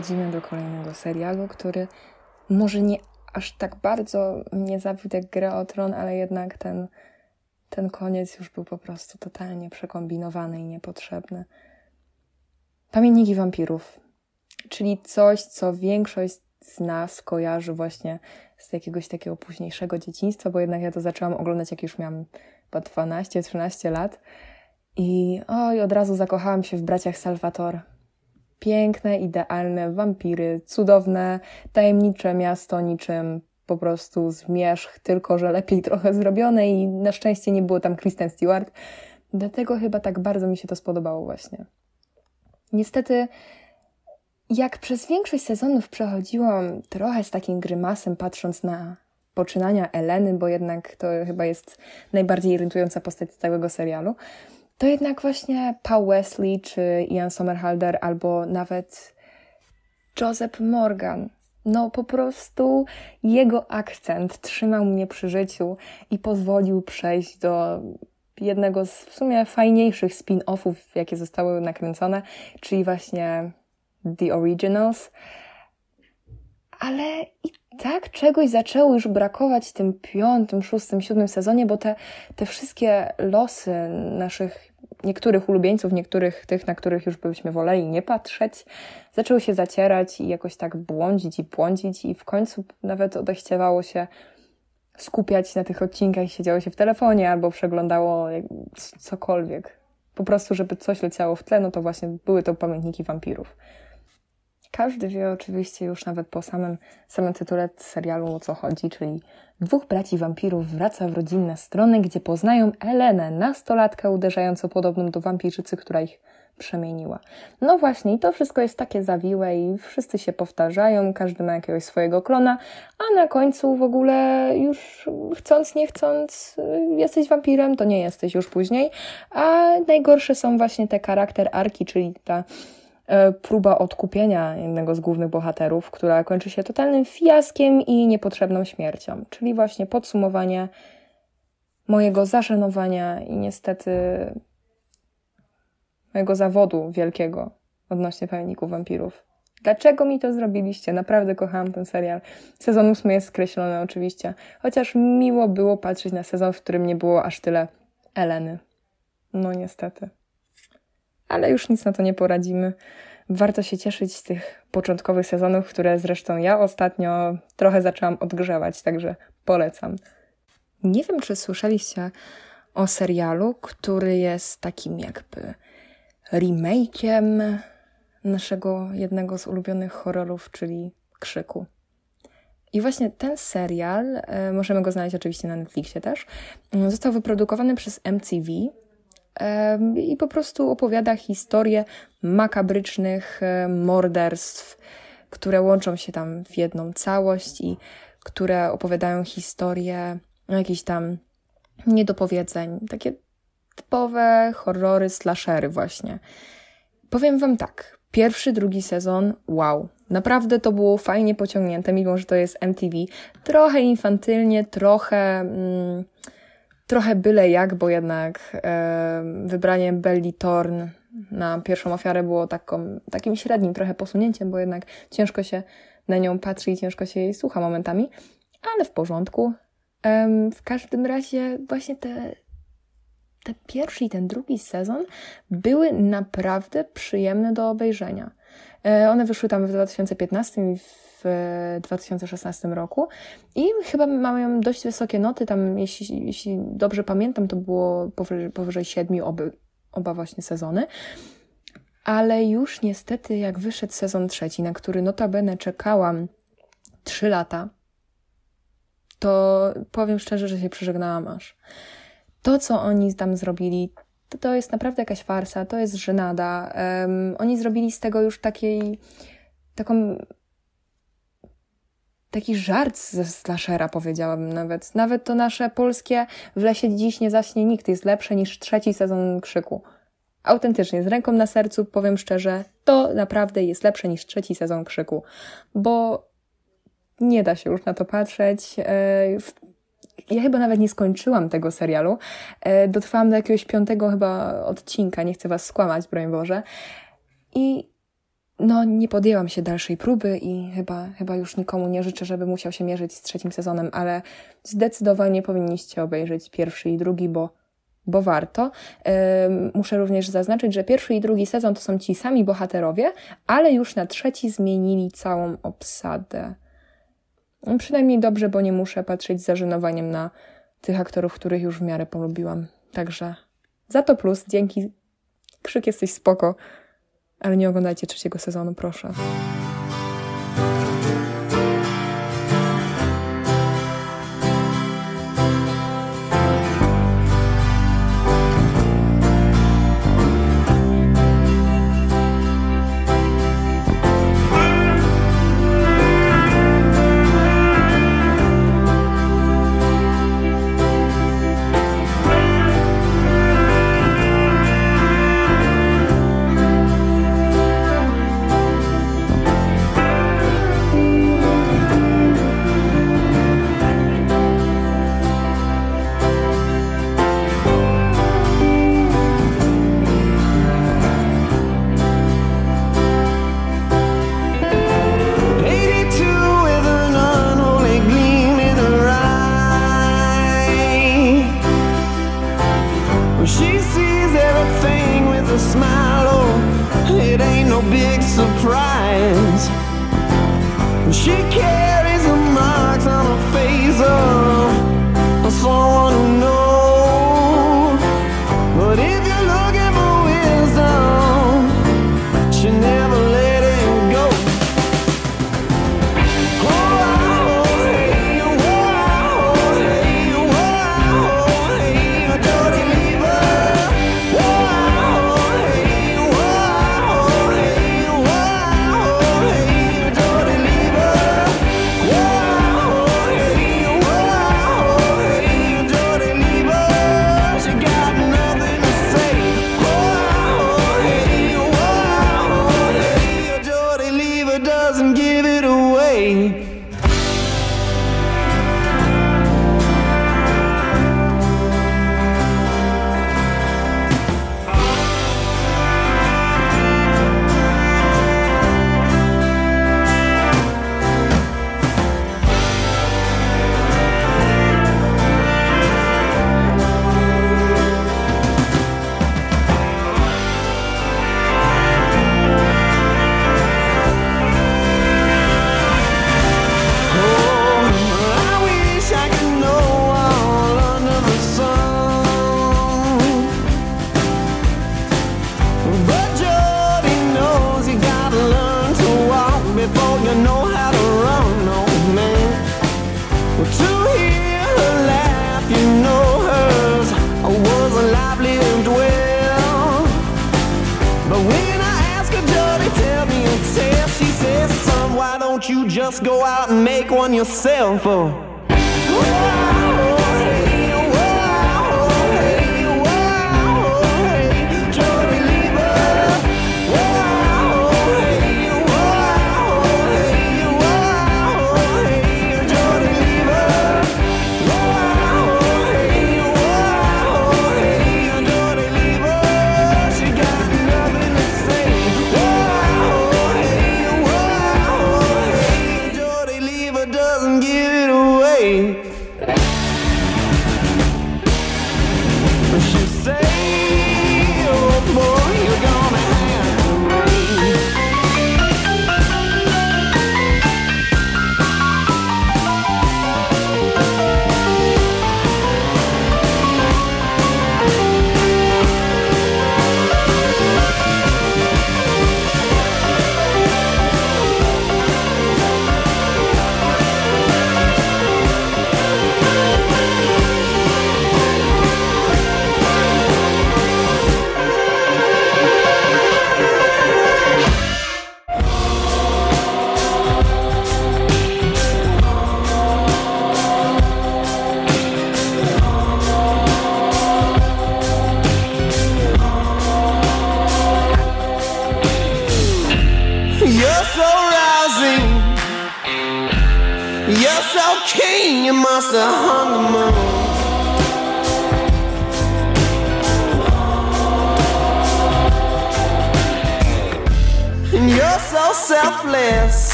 Przechodzimy do kolejnego serialu, który może nie aż tak bardzo mnie zawiódł jak Gra o Tron, ale jednak ten, ten koniec już był po prostu totalnie przekombinowany i niepotrzebny. Pamiętniki wampirów, czyli coś, co większość z nas kojarzy właśnie z jakiegoś takiego późniejszego dzieciństwa, bo jednak ja to zaczęłam oglądać, jak już miałam chyba 12-13 lat. I oj, od razu zakochałam się w braciach Salvatore. Piękne, idealne wampiry, cudowne, tajemnicze miasto, niczym po prostu zmierzch, tylko że lepiej trochę zrobione i na szczęście nie było tam Kristen Stewart. Dlatego chyba tak bardzo mi się to spodobało właśnie. Niestety, jak przez większość sezonów przechodziłam trochę z takim grymasem, patrząc na poczynania Eleny, bo jednak to chyba jest najbardziej irytująca postać z całego serialu, to jednak właśnie Paul Wesley, czy Ian Somerhalder, albo nawet Joseph Morgan. No po prostu jego akcent trzymał mnie przy życiu i pozwolił przejść do jednego z w sumie fajniejszych spin-offów, jakie zostały nakręcone, czyli właśnie The Originals. Ale i tak czegoś zaczęło już brakować w tym piątym, szóstym, siódmym sezonie, bo te, te wszystkie losy naszych niektórych ulubieńców, niektórych tych, na których już byśmy woleli nie patrzeć, zaczęły się zacierać i jakoś tak błądzić i błądzić i w końcu nawet odechciewało się skupiać na tych odcinkach i siedziało się w telefonie albo przeglądało cokolwiek. Po prostu, żeby coś leciało w tle, no to właśnie były to pamiętniki wampirów. Każdy wie oczywiście już nawet po samym, samym tytule serialu o co chodzi, czyli dwóch braci wampirów wraca w rodzinne strony, gdzie poznają Elenę, nastolatkę uderzająco podobną do wampirzycy, która ich przemieniła. No właśnie, i to wszystko jest takie zawiłe i wszyscy się powtarzają, każdy ma jakiegoś swojego klona, a na końcu w ogóle już chcąc, nie chcąc, jesteś wampirem, to nie jesteś już później. A najgorsze są właśnie te charakter arki, czyli ta próba odkupienia jednego z głównych bohaterów, która kończy się totalnym fiaskiem i niepotrzebną śmiercią. Czyli właśnie podsumowanie mojego zażenowania i niestety mojego zawodu wielkiego odnośnie pamiętników wampirów. Dlaczego mi to zrobiliście? Naprawdę kochałam ten serial. Sezon ósmy jest skreślony oczywiście, chociaż miło było patrzeć na sezon, w którym nie było aż tyle Eleny. No niestety. Ale już nic na to nie poradzimy. Warto się cieszyć z tych początkowych sezonów, które zresztą ja ostatnio trochę zaczęłam odgrzewać, także polecam. Nie wiem, czy słyszeliście o serialu, który jest takim jakby remake'iem naszego jednego z ulubionych horrorów, czyli Krzyku. I właśnie ten serial, e, możemy go znaleźć oczywiście na Netflixie też, został wyprodukowany przez MTV e, i po prostu opowiada historię makabrycznych e, morderstw, które łączą się tam w jedną całość i które opowiadają historię jakichś tam niedopowiedzeń, takie typowe horrory, slashery właśnie. Powiem wam tak, pierwszy, drugi sezon, wow. Naprawdę to było fajnie pociągnięte, mimo że to jest MTV. Trochę infantylnie, trochę... Mm, trochę byle jak, bo jednak wybranie Belly Thorn na pierwszą ofiarę było taką, takim średnim trochę posunięciem, bo jednak ciężko się na nią patrzy i ciężko się jej słucha momentami, ale w porządku. W każdym razie właśnie te ten pierwszy i ten drugi sezon były naprawdę przyjemne do obejrzenia. E, one wyszły tam w 2015 i w 2016 roku i chyba mają dość wysokie noty, tam jeśli, jeśli dobrze pamiętam, to było powyżej, powyżej 7 oby, oba właśnie sezony. Ale już niestety jak wyszedł sezon trzeci, na który notabene czekałam 3 lata, to powiem szczerze, że się przeżegnałam aż to, co oni tam zrobili, to, to jest naprawdę jakaś farsa, to jest żenada. Um, oni zrobili z tego już takiej, taką, taki żart ze slashera, powiedziałabym nawet. Nawet to nasze polskie w lesie dziś nie zaśnie nikt jest lepsze niż trzeci sezon Krzyku. Autentycznie, z ręką na sercu powiem szczerze, to naprawdę jest lepsze niż trzeci sezon Krzyku, bo nie da się już na to patrzeć. E, ja chyba nawet nie skończyłam tego serialu. E, dotrwałam do jakiegoś piątego chyba odcinka, nie chcę was skłamać, broń Boże. I no, nie podjęłam się dalszej próby i chyba, chyba już nikomu nie życzę, żeby musiał się mierzyć z trzecim sezonem, ale zdecydowanie powinniście obejrzeć pierwszy i drugi, bo, bo warto. Muszę również zaznaczyć, że pierwszy i drugi sezon to są ci sami bohaterowie, ale już na trzeci zmienili całą obsadę. No, Przynajmniej dobrze, bo nie muszę patrzeć z zażenowaniem na tych aktorów, których już w miarę polubiłam. Także za to plus, dzięki. Krzyk jesteś spoko, ale nie oglądajcie trzeciego sezonu, proszę.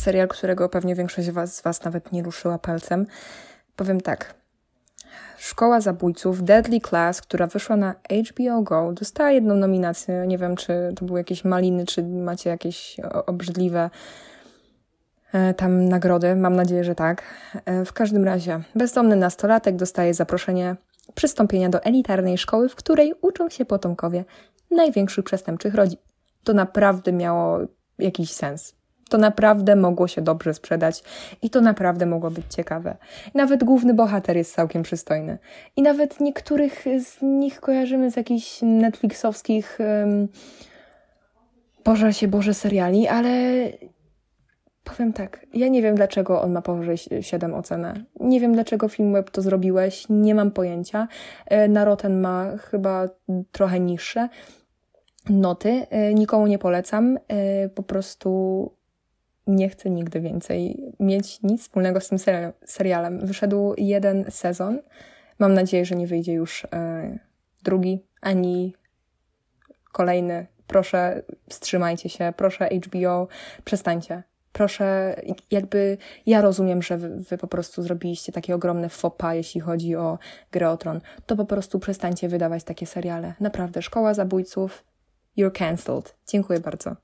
Serial, którego pewnie większość z was, z was nawet nie ruszyła palcem. Powiem tak. Szkoła Zabójców, Deadly Class, która wyszła na HBO Go, dostała jedną nominację. Nie wiem, czy to były jakieś maliny, czy macie jakieś obrzydliwe e, tam nagrody. Mam nadzieję, że tak. E, W każdym razie, bezdomny nastolatek dostaje zaproszenie przystąpienia do elitarnej szkoły, w której uczą się potomkowie największych przestępczych rodzin. To naprawdę miało jakiś sens. To naprawdę mogło się dobrze sprzedać i to naprawdę mogło być ciekawe. Nawet główny bohater jest całkiem przystojny. I nawet niektórych z nich kojarzymy z jakichś netflixowskich um, Boże się Boże seriali, ale powiem tak, ja nie wiem dlaczego on ma powyżej 7 ocenę. Nie wiem dlaczego Filmweb to zrobiłeś, nie mam pojęcia. E, Na Rotten ma chyba trochę niższe noty. E, Nikomu nie polecam, e, po prostu nie chcę nigdy więcej mieć nic wspólnego z tym seri- serialem. Wyszedł jeden sezon. Mam nadzieję, że nie wyjdzie już e, drugi ani kolejny. Proszę, wstrzymajcie się. Proszę, HBO, przestańcie. Proszę, jakby ja rozumiem, że wy, wy po prostu zrobiliście takie ogromne pas, jeśli chodzi o grę o tron. To po prostu przestańcie wydawać takie seriale. Naprawdę, Szkoła Zabójców, you're cancelled. Dziękuję bardzo.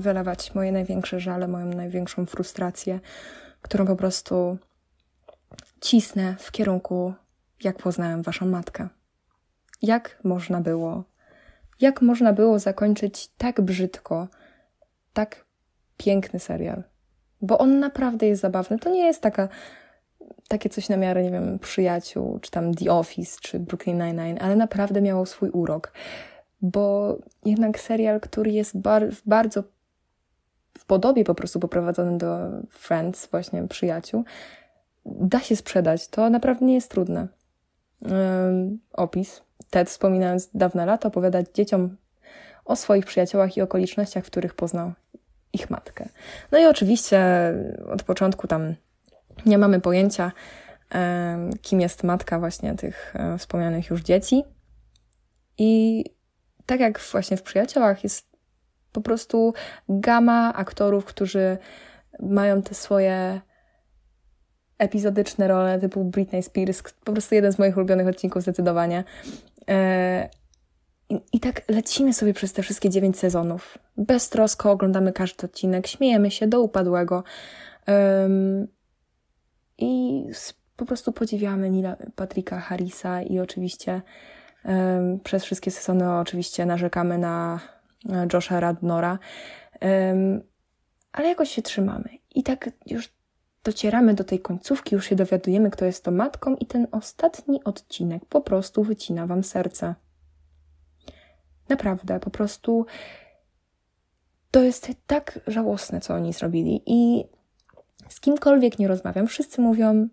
Wylewać moje największe żale, moją największą frustrację, którą po prostu cisnę w kierunku, jak poznałem waszą matkę. Jak można było, jak można było zakończyć tak brzydko, tak piękny serial? Bo on naprawdę jest zabawny. To nie jest taka, takie coś na miarę, nie wiem, przyjaciół, czy tam The Office, czy Brooklyn Nine-Nine, ale naprawdę miało swój urok. Bo jednak serial, który jest bar bardzo w podobie po prostu poprowadzony do Friends, właśnie przyjaciół, da się sprzedać. To naprawdę nie jest trudne. Ym, opis. Ted, wspominając dawne lata, opowiadać dzieciom o swoich przyjaciołach i okolicznościach, w których poznał ich matkę. No i oczywiście od początku tam nie mamy pojęcia, kim jest matka właśnie tych wspomnianych już dzieci. I tak jak właśnie w przyjaciołach jest po prostu gama aktorów, którzy mają te swoje epizodyczne role typu Britney Spears, po prostu jeden z moich ulubionych odcinków zdecydowanie. E, I, I tak lecimy sobie przez te wszystkie dziewięć sezonów. Beztrosko oglądamy każdy odcinek, śmiejemy się do upadłego. Em, I po prostu podziwiamy Nila Patricka Harrisa i oczywiście em, przez wszystkie sezony oczywiście narzekamy na Josha Radnora. Ale jakoś się trzymamy. I tak już docieramy do tej końcówki, już się dowiadujemy, kto jest to matką, i ten ostatni odcinek po prostu wycina wam serce. Naprawdę, po prostu to jest tak żałosne, co oni zrobili. I z kimkolwiek nie rozmawiam, wszyscy mówią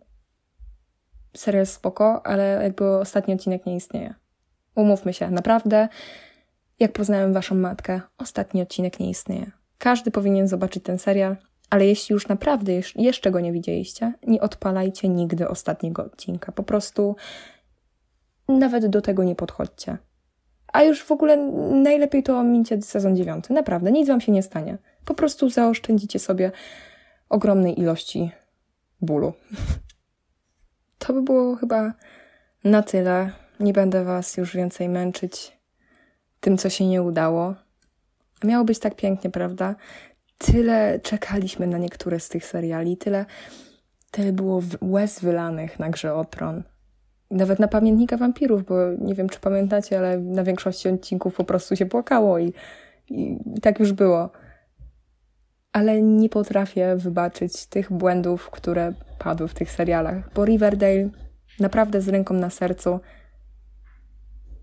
serial spoko, ale jakby ostatni odcinek nie istnieje. Umówmy się, naprawdę, jak poznałem waszą matkę, ostatni odcinek nie istnieje. Każdy powinien zobaczyć ten serial, ale jeśli już naprawdę jeszcze go nie widzieliście, nie odpalajcie nigdy ostatniego odcinka. Po prostu nawet do tego nie podchodźcie. A już w ogóle najlepiej to omincie sezon dziewiąty. Naprawdę, nic wam się nie stanie. Po prostu zaoszczędzicie sobie ogromnej ilości bólu. To by było chyba na tyle. Nie będę was już więcej męczyć tym, co się nie udało. Miało być tak pięknie, prawda? Tyle czekaliśmy na niektóre z tych seriali, tyle, tyle było łez wylanych na grze o tron. Nawet na pamiętnika wampirów, bo nie wiem, czy pamiętacie, ale na większości odcinków po prostu się płakało i, i tak już było. Ale nie potrafię wybaczyć tych błędów, które padły w tych serialach, bo Riverdale naprawdę z ręką na sercu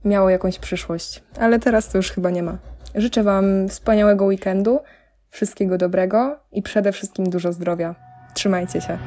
miało jakąś przyszłość, ale teraz to już chyba nie ma. Życzę Wam wspaniałego weekendu, wszystkiego dobrego i przede wszystkim dużo zdrowia. Trzymajcie się.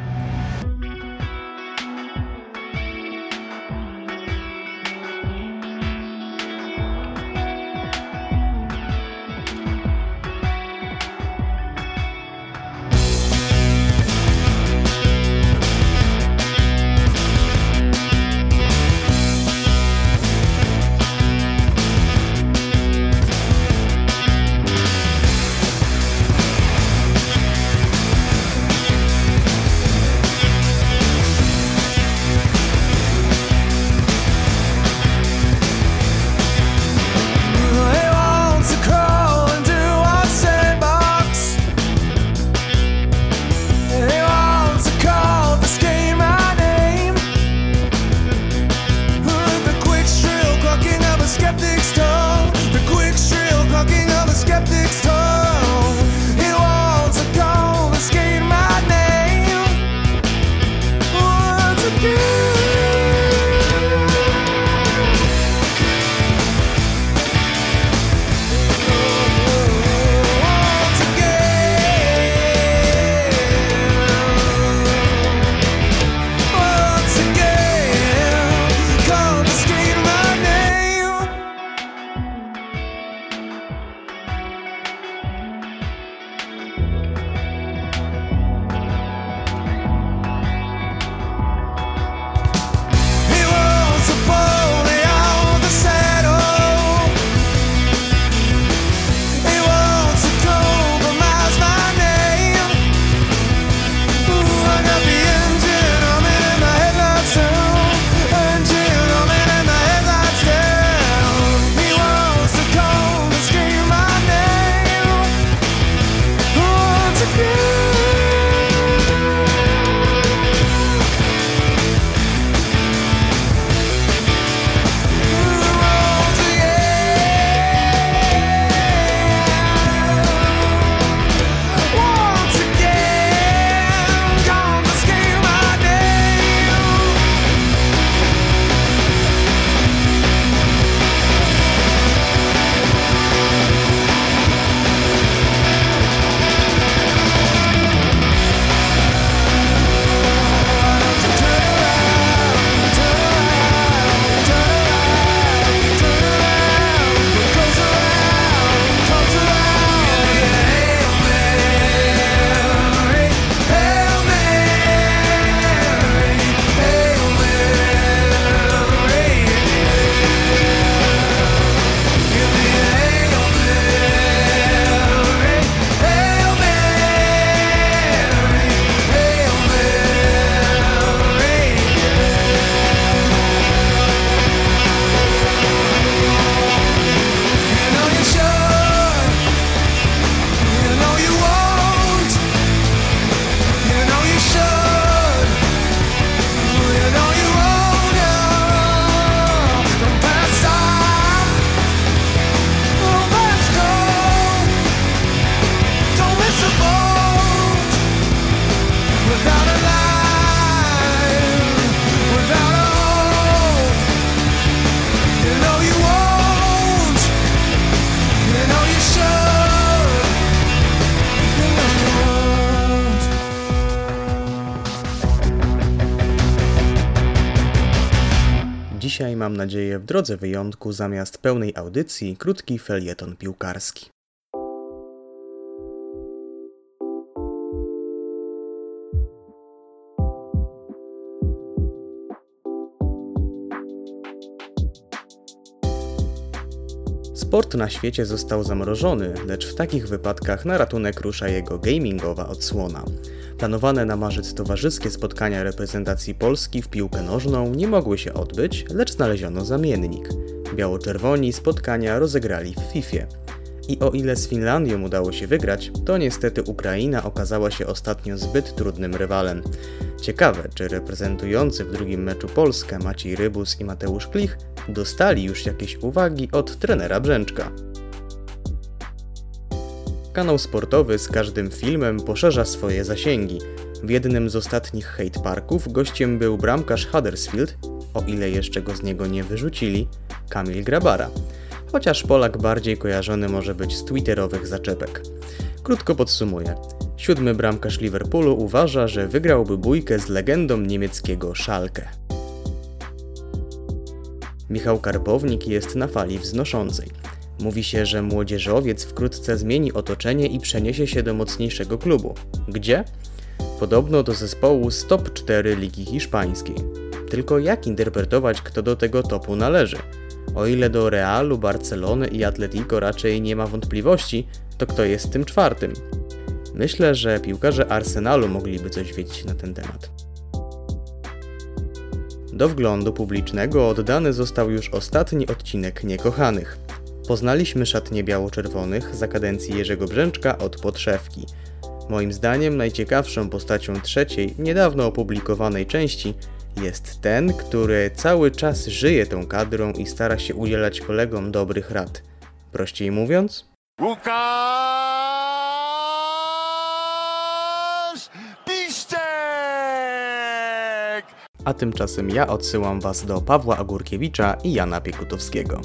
Dzisiaj mam nadzieję w drodze wyjątku zamiast pełnej audycji krótki felieton piłkarski. Sport na świecie został zamrożony, lecz w takich wypadkach na ratunek rusza jego gamingowa odsłona. Planowane na marzec towarzyskie spotkania reprezentacji Polski w piłkę nożną nie mogły się odbyć, lecz znaleziono zamiennik. Biało-czerwoni spotkania rozegrali w FIFA. I o ile z Finlandią udało się wygrać, to niestety Ukraina okazała się ostatnio zbyt trudnym rywalem. Ciekawe, czy reprezentujący w drugim meczu Polskę Maciej Rybus i Mateusz Klich dostali już jakieś uwagi od trenera Brzęczka. Kanał sportowy z każdym filmem poszerza swoje zasięgi. W jednym z ostatnich hate parków gościem był bramkarz Huddersfield, o ile jeszcze go z niego nie wyrzucili, Kamil Grabara. Chociaż Polak bardziej kojarzony może być z twitterowych zaczepek. Krótko podsumuję. Siódmy bramkarz Liverpoolu uważa, że wygrałby bójkę z legendą niemieckiego Schalke. Michał Karpownik jest na fali wznoszącej. Mówi się, że młodzieżowiec wkrótce zmieni otoczenie i przeniesie się do mocniejszego klubu. Gdzie? Podobno do zespołu z top 4 Ligi Hiszpańskiej. Tylko jak interpretować, kto do tego topu należy? O ile do Realu, Barcelony i Atletico raczej nie ma wątpliwości, to kto jest tym czwartym? Myślę, że piłkarze Arsenalu mogliby coś wiedzieć na ten temat. Do wglądu publicznego oddany został już ostatni odcinek Niekochanych. Poznaliśmy szatnie biało-czerwonych za kadencji Jerzego Brzęczka od podszewki. Moim zdaniem najciekawszą postacią trzeciej, niedawno opublikowanej części jest ten, który cały czas żyje tą kadrą i stara się udzielać kolegom dobrych rad. Prościej mówiąc, Łukasz Piszczek! a tymczasem ja odsyłam Was do Pawła Agurkiewicza i Jana Piekutowskiego.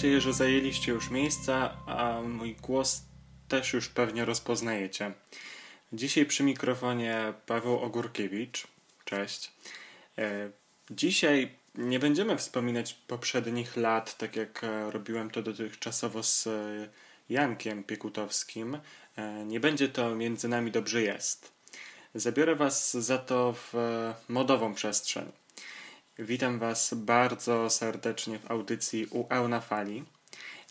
Nadzieję, że zajęliście już miejsca, a mój głos też już pewnie rozpoznajecie. Dzisiaj przy mikrofonie Paweł Ogórkiewicz. Cześć. E, Dzisiaj nie będziemy wspominać poprzednich lat, tak jak e, robiłem to dotychczasowo z e, Jankiem Piekutowskim. Nie będzie to między nami dobrze jest. Zabiorę Was za to w modową przestrzeń. Witam Was bardzo serdecznie w audycji UE na fali.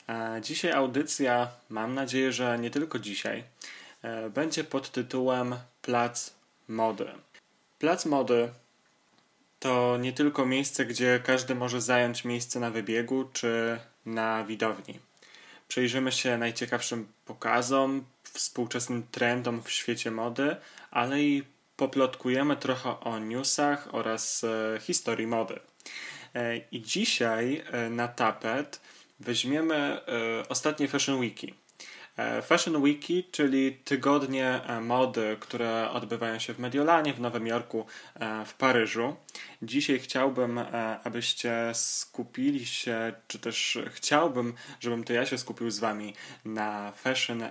A Dzisiaj audycja, mam nadzieję, że nie tylko dzisiaj, e, będzie pod tytułem Plac Mody. Plac Mody to nie tylko miejsce, gdzie każdy może zająć miejsce na wybiegu czy na widowni. Przyjrzymy się najciekawszym pokazom, współczesnym trendom w świecie mody, ale i poplotkujemy trochę o newsach oraz e, historii mody. E, I dzisiaj e, na tapet weźmiemy ostatnie Fashion Weeki. Fashion Weeki, czyli tygodnie mody, które odbywają się w Mediolanie, w Nowym Jorku, w Paryżu. Dzisiaj chciałbym, abyście skupili się, czy też chciałbym, żebym to ja się skupił z Wami na Fashion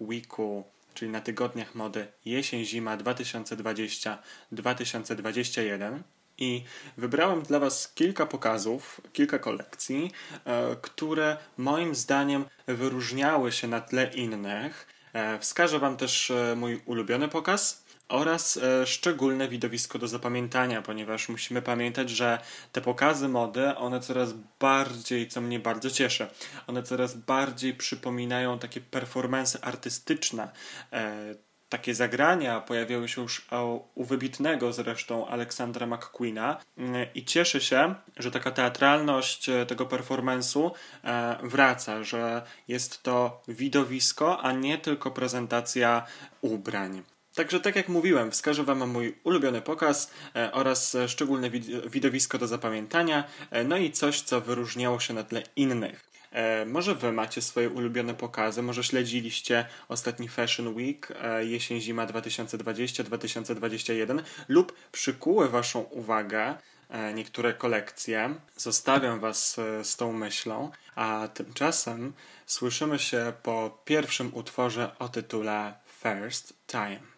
Weeku, czyli na tygodniach mody jesień-zima 2020-2021. I wybrałem dla Was kilka pokazów, kilka kolekcji, e, które moim zdaniem wyróżniały się na tle innych. E, Wskażę Wam też e, mój ulubiony pokaz oraz e, szczególne widowisko do zapamiętania, ponieważ musimy pamiętać, że te pokazy mody, one coraz bardziej, co mnie bardzo cieszy, one coraz bardziej przypominają takie performance artystyczne. E, takie zagrania pojawiały się już u- u wybitnego zresztą Aleksandra McQueena Mm, i cieszę się, że taka teatralność e, tego performance'u e, wraca, że jest to widowisko, a nie tylko prezentacja ubrań. Także tak jak mówiłem, wskażę Wam mój ulubiony pokaz e, oraz e, szczególne wid- widowisko do zapamiętania, e, no i coś, co wyróżniało się na tle innych. Może Wy macie swoje ulubione pokazy, może śledziliście ostatni Fashion Week jesień-zima 2020-2021 lub przykuły Waszą uwagę niektóre kolekcje. Zostawiam Was z tą myślą, a tymczasem słyszymy się po pierwszym utworze o tytule First Time.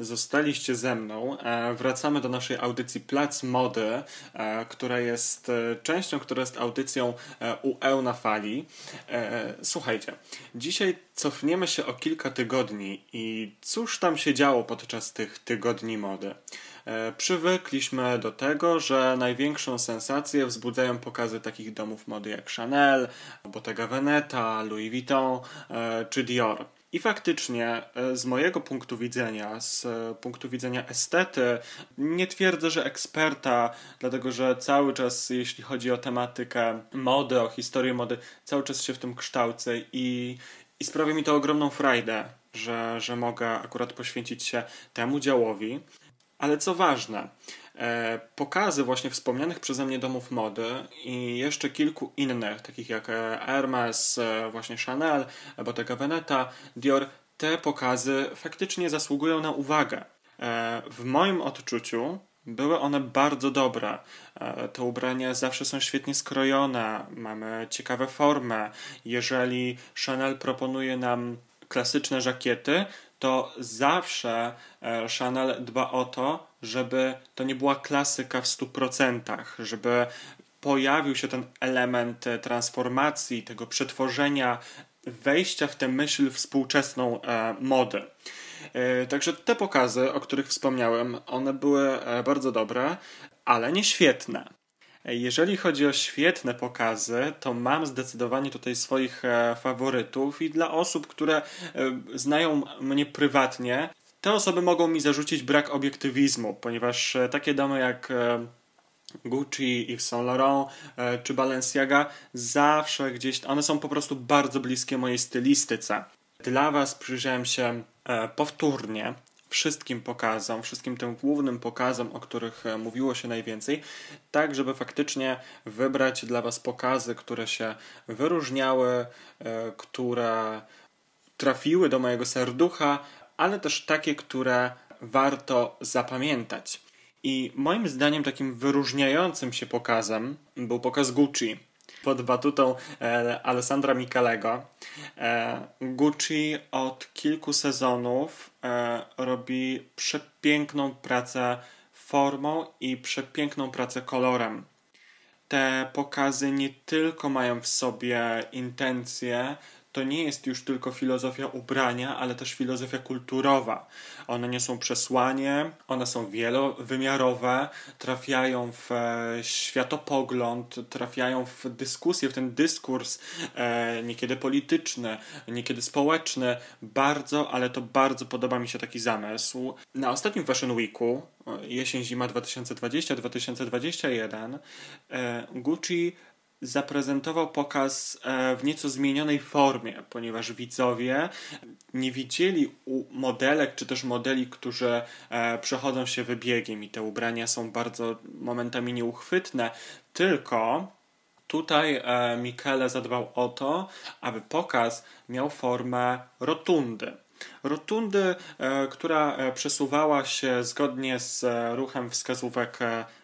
Zostaliście ze mną. E, wracamy do naszej audycji Plac Mody, e, która jest e, częścią, która jest audycją UE na fali. Słuchajcie, dzisiaj cofniemy się o kilka tygodni i cóż tam się działo podczas tych tygodni mody. Przywykliśmy do tego, że największą sensację wzbudzają pokazy takich domów mody jak Chanel, Bottega Veneta, Louis Vuitton czy Dior. I faktycznie, e, z mojego punktu widzenia, z e, punktu widzenia estety, nie twierdzę, że eksperta, dlatego że cały czas, jeśli chodzi o tematykę mody, o historię mody, cały czas się w tym kształcę i, i sprawia mi to ogromną frajdę, że, że mogę akurat poświęcić się temu działowi. Ale co ważne, pokazy właśnie wspomnianych przeze mnie domów mody i jeszcze kilku innych, takich jak e, Hermes, e, właśnie Chanel, Bottega Veneta, Dior, te pokazy faktycznie zasługują na uwagę. E, w moim odczuciu były one bardzo dobre. E, Te ubrania zawsze są świetnie skrojone, mamy ciekawe formy. Jeżeli Chanel proponuje nam klasyczne żakiety, to zawsze e, Chanel dba o to, żeby to nie była klasyka w 100%, żeby pojawił się ten element e, transformacji, tego przetworzenia, wejścia w tę myśl współczesną e, mody. E, Także te pokazy, o których wspomniałem, one były bardzo dobre, ale nie świetne. Jeżeli chodzi o świetne pokazy, to mam zdecydowanie tutaj swoich e, faworytów i dla osób, które e, znają mnie prywatnie, te osoby mogą mi zarzucić brak obiektywizmu, ponieważ e, takie domy jak Gucci, Yves Saint Laurent czy Balenciaga zawsze gdzieś, one są po prostu bardzo bliskie mojej stylistyce. Dla Was przyjrzałem się powtórnie wszystkim pokazom, wszystkim tym głównym pokazom, o których e, mówiło się najwięcej, tak żeby faktycznie wybrać dla Was pokazy, które się wyróżniały, e, które trafiły do mojego serducha, ale też takie, które warto zapamiętać. I moim zdaniem takim wyróżniającym się pokazem był pokaz Gucci pod batutą e, Alessandra Michelego. E, Gucci od kilku sezonów e, robi przepiękną pracę formą i przepiękną pracę kolorem. Te pokazy nie tylko mają w sobie intencje, to nie jest już tylko filozofia ubrania, ale też filozofia kulturowa. One niosą przesłanie, one są wielowymiarowe, trafiają w e, światopogląd, trafiają w dyskusję, w ten dyskurs e, niekiedy polityczny, niekiedy społeczny. Bardzo, ale to bardzo podoba mi się taki zamysł. Na ostatnim Fashion Weeku, e, jesień-zima 2020-2021, e, Gucci zaprezentował pokaz e, w nieco zmienionej formie, ponieważ widzowie nie widzieli u modelek czy też modeli, którzy e, przechodzą się wybiegiem i te ubrania są bardzo momentami nieuchwytne, tylko tutaj e, Michele zadbał o to, aby pokaz miał formę rotundy. Rotundy, która przesuwała się zgodnie z ruchem wskazówek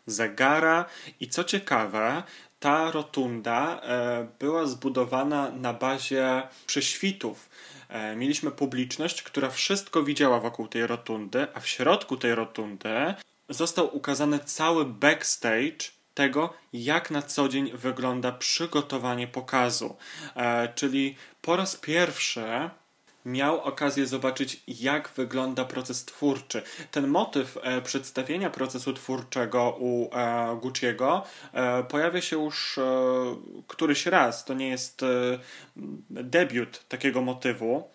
zegara i co ciekawe, ta rotunda e, była zbudowana na bazie prześwitów. E, Mieliśmy publiczność, która wszystko widziała wokół tej rotundy, a w środku tej rotundy został ukazany cały backstage tego, jak na co dzień wygląda przygotowanie pokazu. E, Czyli po raz pierwszy miał okazję zobaczyć, jak wygląda proces twórczy. Ten motyw e, przedstawienia procesu twórczego u e, Gucci'ego e, pojawia się już e, któryś raz. To nie jest e, debiut takiego motywu,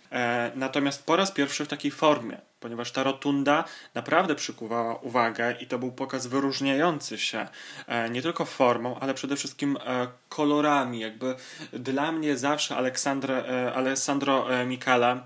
natomiast po raz pierwszy w takiej formie. Ponieważ ta rotunda naprawdę przykuwała uwagę i to był pokaz wyróżniający się e, nie tylko formą, ale przede wszystkim e, kolorami. Jakby dla mnie zawsze Aleksandre, e, Alessandro e, e,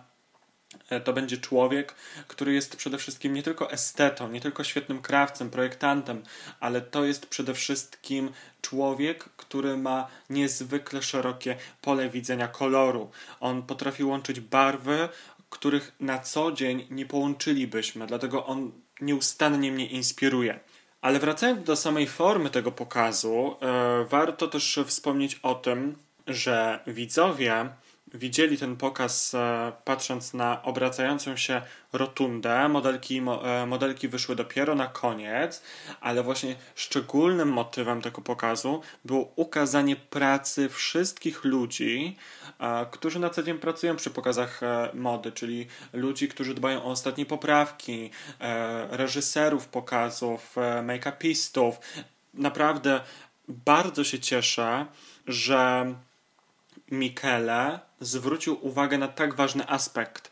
to będzie człowiek, który jest przede wszystkim nie tylko estetą, nie tylko świetnym krawcem, projektantem, ale to jest przede wszystkim człowiek, który ma niezwykle szerokie pole widzenia koloru. On potrafi łączyć barwy, których na co dzień nie połączylibyśmy, dlatego on nieustannie mnie inspiruje. Ale wracając do samej formy tego pokazu, e, warto też wspomnieć o tym, że widzowie widzieli ten pokaz e, patrząc na obracającą się rotundę. Modelki, mo, e, modelki wyszły dopiero na koniec, ale właśnie szczególnym motywem tego pokazu było ukazanie pracy wszystkich ludzi, e, którzy na co dzień pracują przy pokazach mody, czyli ludzi, którzy dbają o ostatnie poprawki, reżyserów pokazów, make-upistów. Naprawdę bardzo się cieszę, że Michele zwrócił uwagę na tak ważny aspekt.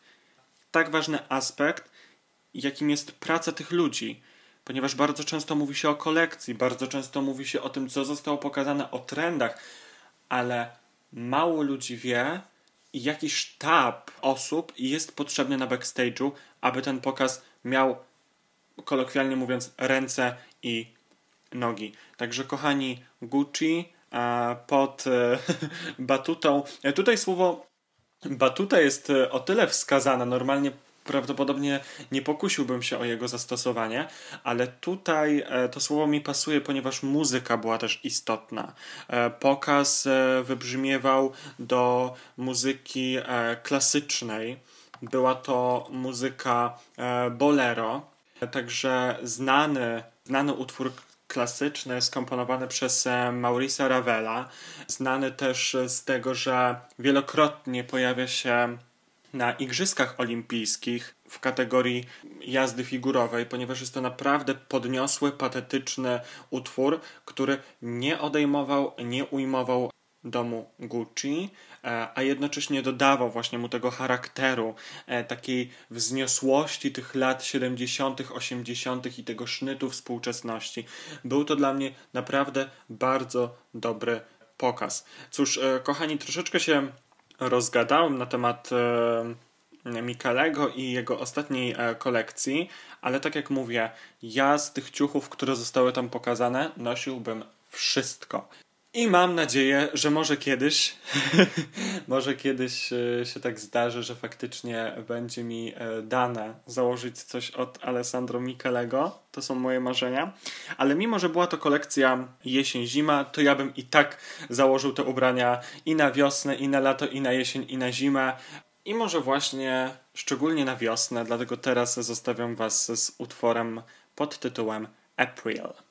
Tak ważny aspekt, jakim jest praca tych ludzi. Ponieważ bardzo często mówi się o kolekcji, bardzo często mówi się o tym, co zostało pokazane, o trendach, ale mało ludzi wie, jaki sztab osób jest potrzebny na backstage'u, aby ten pokaz miał, kolokwialnie mówiąc, ręce i nogi. Także kochani, Gucci pod e, batutą. e, Tutaj słowo batuta jest e, o tyle wskazane. Normalnie prawdopodobnie nie pokusiłbym się o jego zastosowanie, ale tutaj e, to słowo mi pasuje, ponieważ muzyka była też istotna. E, Pokaz e, wybrzmiewał do muzyki e, klasycznej. Była to muzyka e, bolero, także znany, znany utwór klasyczny skomponowany przez e, Maurice'a Ravela, znany też z tego, że wielokrotnie pojawia się na Igrzyskach Olimpijskich w kategorii jazdy figurowej, ponieważ jest to naprawdę podniosły, patetyczny utwór, który nie odejmował, nie ujmował domu Gucci, a jednocześnie dodawał właśnie mu tego charakteru, e, takiej wzniosłości tych lat 70., 80. i tego sznytu współczesności. Był to dla mnie naprawdę bardzo dobry pokaz. Cóż, e, kochani, troszeczkę się rozgadałem na temat e, Mikalego i jego ostatniej e, kolekcji, ale tak jak mówię, ja z tych ciuchów, które zostały tam pokazane, nosiłbym wszystko. I mam nadzieję, że może kiedyś, może kiedyś e, się tak zdarzy, że faktycznie będzie mi e, dane założyć coś od Alessandro Michelego. To są moje marzenia. Ale mimo, że była to kolekcja jesień-zima, to ja bym i tak założył te ubrania i na wiosnę, i na lato, i na jesień, i na zimę. I może właśnie szczególnie na wiosnę, dlatego teraz zostawiam Was z utworem pod tytułem April.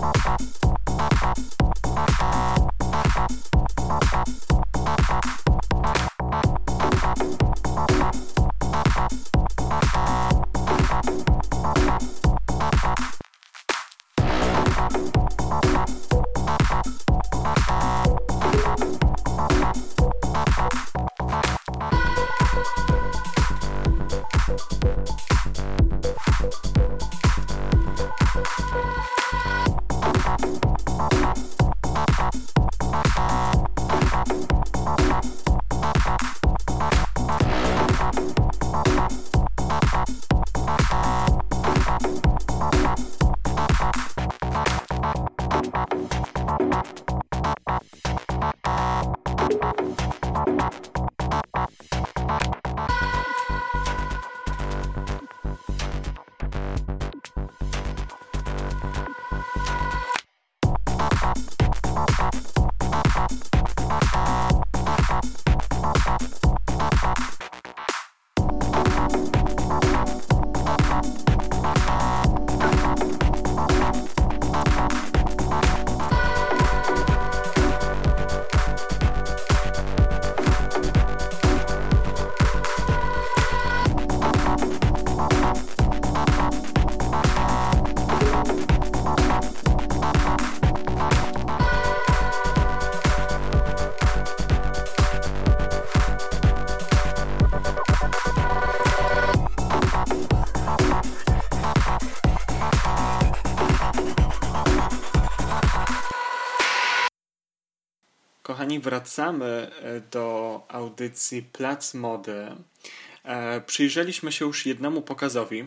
Thank Kochani, wracamy e, do audycji Plac Mody. E, Przyjrzeliśmy się już jednemu pokazowi.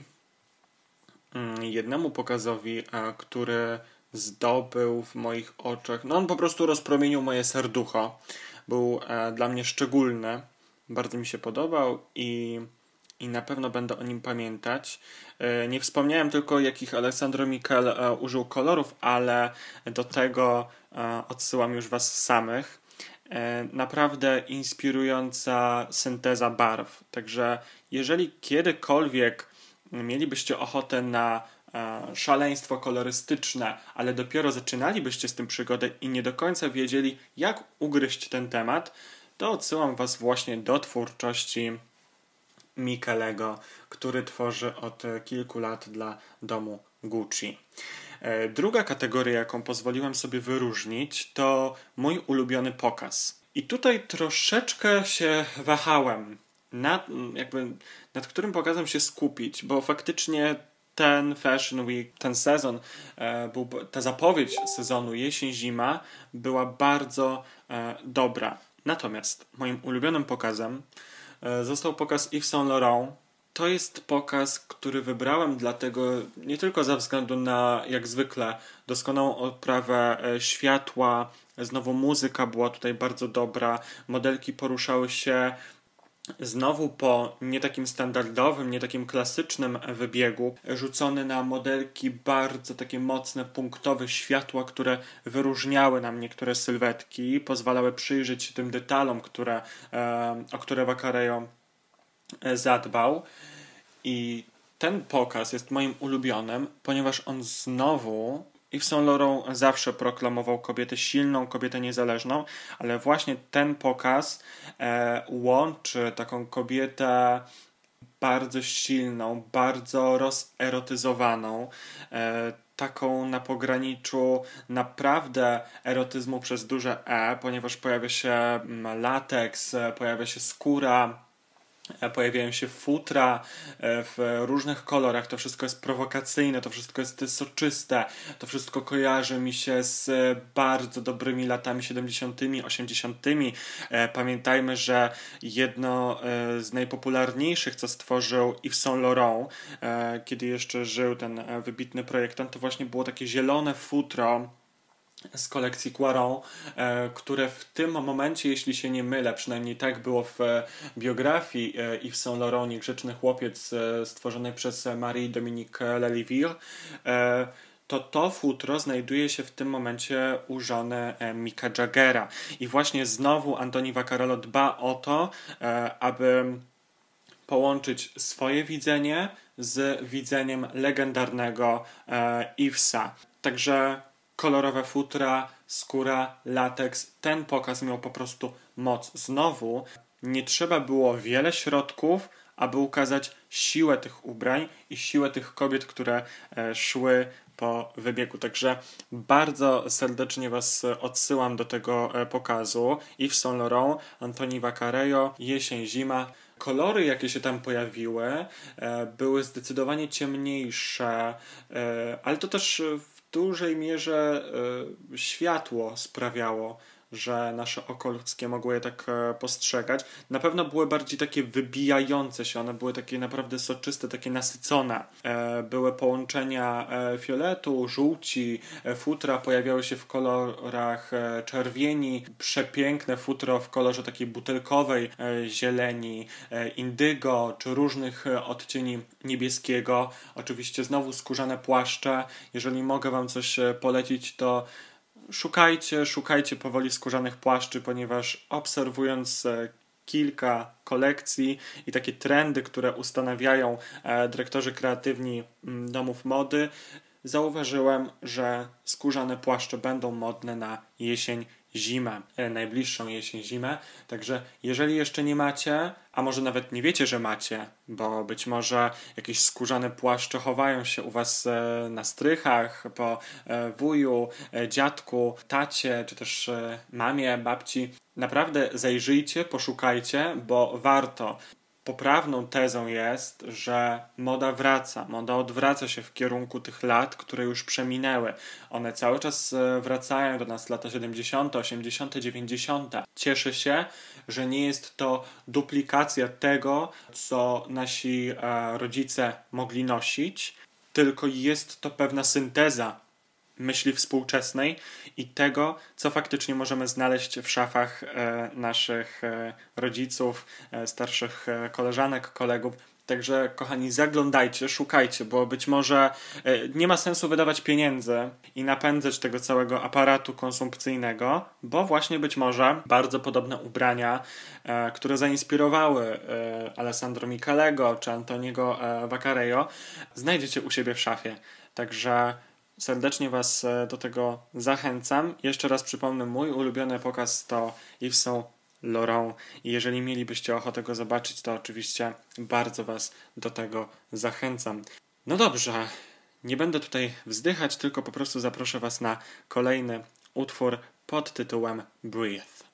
Mm, Jednemu pokazowi, e, który zdobył w moich oczach. No, on po prostu rozpromienił moje serducho. Był dla mnie szczególny. Bardzo mi się podobał i, i na pewno będę o nim pamiętać. Nie wspomniałem tylko, jakich Alessandro Michel e, użył kolorów, ale do tego odsyłam już Was samych. E, Naprawdę inspirująca synteza barw. Także jeżeli kiedykolwiek mielibyście ochotę na e, szaleństwo kolorystyczne, ale dopiero zaczynalibyście z tym przygodę i nie do końca wiedzieli, jak ugryźć ten temat, to odsyłam Was właśnie do twórczości Michelego, który tworzy od kilku lat dla domu Gucci. E, Druga kategoria, jaką pozwoliłem sobie wyróżnić, to mój ulubiony pokaz. I tutaj troszeczkę się wahałem, nad, jakby, nad którym pokazem się skupić, bo faktycznie ten Fashion Week, ten sezon, e, był, ta zapowiedź sezonu jesień-zima była bardzo e, dobra. Natomiast moim ulubionym pokazem został pokaz Yves Saint Laurent. To jest pokaz, który wybrałem dlatego nie tylko ze względu na, jak zwykle, doskonałą oprawę e, światła, znowu muzyka była tutaj bardzo dobra, modelki poruszały się znowu po nie takim standardowym, nie takim klasycznym wybiegu, rzucony na modelki bardzo takie mocne, punktowe światła, które wyróżniały nam niektóre sylwetki, pozwalały przyjrzeć się tym detalom, które, e, o które e, zadbał. I ten pokaz jest moim ulubionym, ponieważ on znowu Yves Saint Laurent zawsze proklamował kobietę silną, kobietę niezależną, ale właśnie ten pokaz e, łączy taką kobietę bardzo silną, bardzo rozerotyzowaną, e, taką na pograniczu naprawdę erotyzmu przez duże E, ponieważ pojawia się mm, lateks, e, pojawia się skóra, e, pojawiają się futra e, w różnych kolorach. To wszystko jest prowokacyjne, to wszystko jest soczyste, to wszystko kojarzy mi się z e, bardzo dobrymi latami 70., 80. E, Pamiętajmy, że jedno e, z najpopularniejszych, co stworzył Yves Saint Laurent, e, kiedy jeszcze żył ten e, wybitny projektant, to właśnie było takie zielone futro z kolekcji Quaron, e, które w tym momencie, jeśli się nie mylę, przynajmniej tak było w e, biografii e, Yves Saint Laurent, Niegrzeczny chłopiec, stworzonej przez Marie Dominique Leliville, to to futro znajduje się w tym momencie u żony Mika Jaggera. I właśnie znowu Antoni Vaccarello dba o to, aby połączyć swoje widzenie z widzeniem legendarnego Ivesa. Także kolorowe futra, skóra, lateks. Ten pokaz miał po prostu moc. Znowu nie trzeba było wiele środków, aby ukazać siłę tych ubrań i siłę tych kobiet, które e, szły po wybiegu. Także bardzo serdecznie Was odsyłam do tego e, pokazu. Yves Saint Laurent, Antoni Vaccarello, jesień, zima. Kolory, jakie się tam pojawiły, e, były zdecydowanie ciemniejsze, ale to też dużej mierze e, światło sprawiało, że nasze oko ludzkie mogło je tak e, postrzegać. Na pewno były bardziej takie wybijające się, one były takie naprawdę soczyste, takie nasycone. E, Były połączenia e, fioletu, żółci, futra pojawiały się w kolorach czerwieni, przepiękne futro w kolorze takiej butelkowej zieleni, indygo, czy różnych odcieni niebieskiego. Oczywiście znowu skórzane płaszcze. Jeżeli mogę Wam coś polecić, to szukajcie, szukajcie powoli skórzanych płaszczy, ponieważ obserwując e, kilka kolekcji i takie trendy, które ustanawiają e, dyrektorzy kreatywni mm, domów mody, zauważyłem, że skórzane płaszcze będą modne na jesień, zimę, e, najbliższą jesień, zimę. Także jeżeli jeszcze nie macie, a może nawet nie wiecie, że macie, bo być może jakieś skórzane płaszcze chowają się u was e, na strychach, po e, wuju, dziadku, tacie, czy też mamie, babci. Naprawdę zajrzyjcie, poszukajcie, bo warto. Poprawną tezą jest, że moda wraca. Moda odwraca się w kierunku tych lat, które już przeminęły. One cały czas e, wracają do nas lata 70., 80., 90. Cieszę się, że nie jest to duplikacja tego, co nasi e, rodzice mogli nosić, tylko jest to pewna synteza myśli współczesnej i tego, co faktycznie możemy znaleźć w szafach e, naszych e, rodziców, e, starszych koleżanek, kolegów. Także, kochani, zaglądajcie, szukajcie, bo być może nie ma sensu wydawać pieniędzy i napędzać tego całego aparatu konsumpcyjnego, bo właśnie być może bardzo podobne ubrania, które zainspirowały Alessandro Michelego czy Antoniego Vaccarello, znajdziecie u siebie w szafie. Także serdecznie Was e, do tego zachęcam. Jeszcze raz przypomnę, mój ulubiony pokaz to Yves Saint Laurent i jeżeli mielibyście ochotę go zobaczyć, to oczywiście bardzo Was do tego zachęcam. No dobrze, nie będę tutaj wzdychać, tylko po prostu zaproszę Was na kolejny utwór pod tytułem Breathe.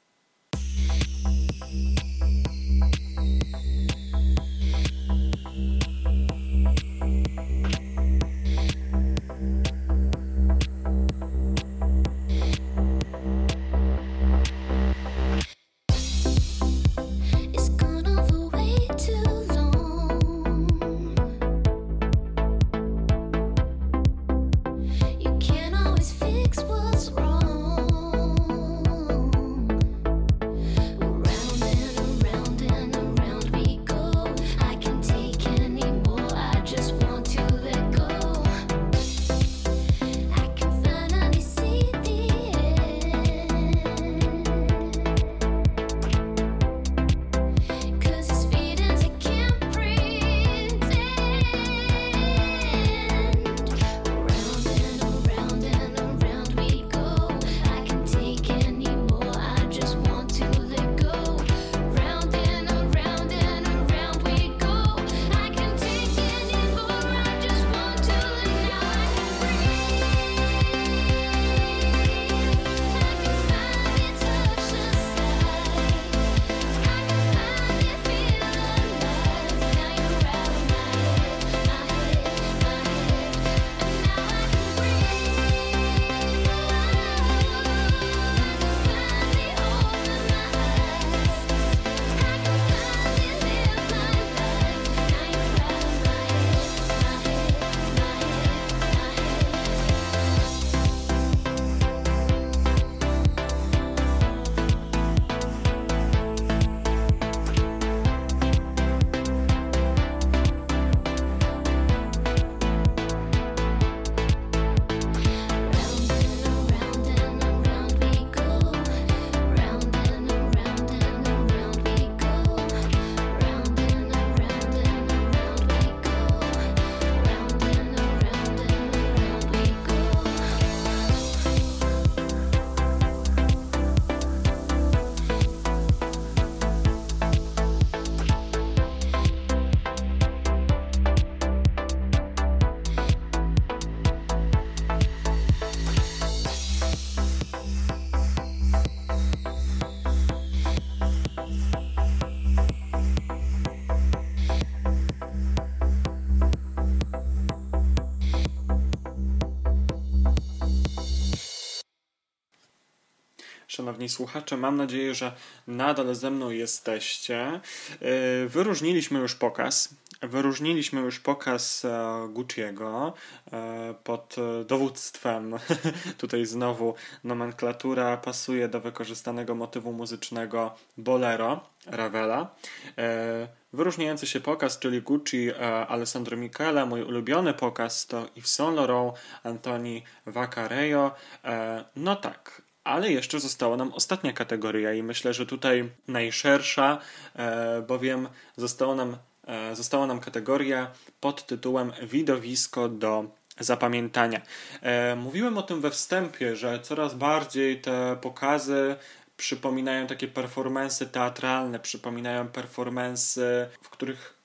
Szanowni słuchacze, mam nadzieję, że nadal ze mną jesteście. Yy, Wyróżniliśmy już pokaz. Wyróżniliśmy już pokaz e, Gucci'ego e, pod e, dowództwem. Tutaj znowu nomenklatura pasuje do wykorzystanego motywu muzycznego Bolero Ravela. E, Wyróżniający się pokaz, czyli Gucci e, Alessandro Michele. Mój ulubiony pokaz to Yves Saint Laurent Antoni Vaccarello. E, No tak, ale jeszcze została nam ostatnia kategoria i myślę, że tutaj najszersza, e, bowiem została nam, e, została nam kategoria pod tytułem Widowisko do zapamiętania. E, Mówiłem o tym we wstępie, że coraz bardziej te pokazy przypominają takie performance teatralne, przypominają performance, w których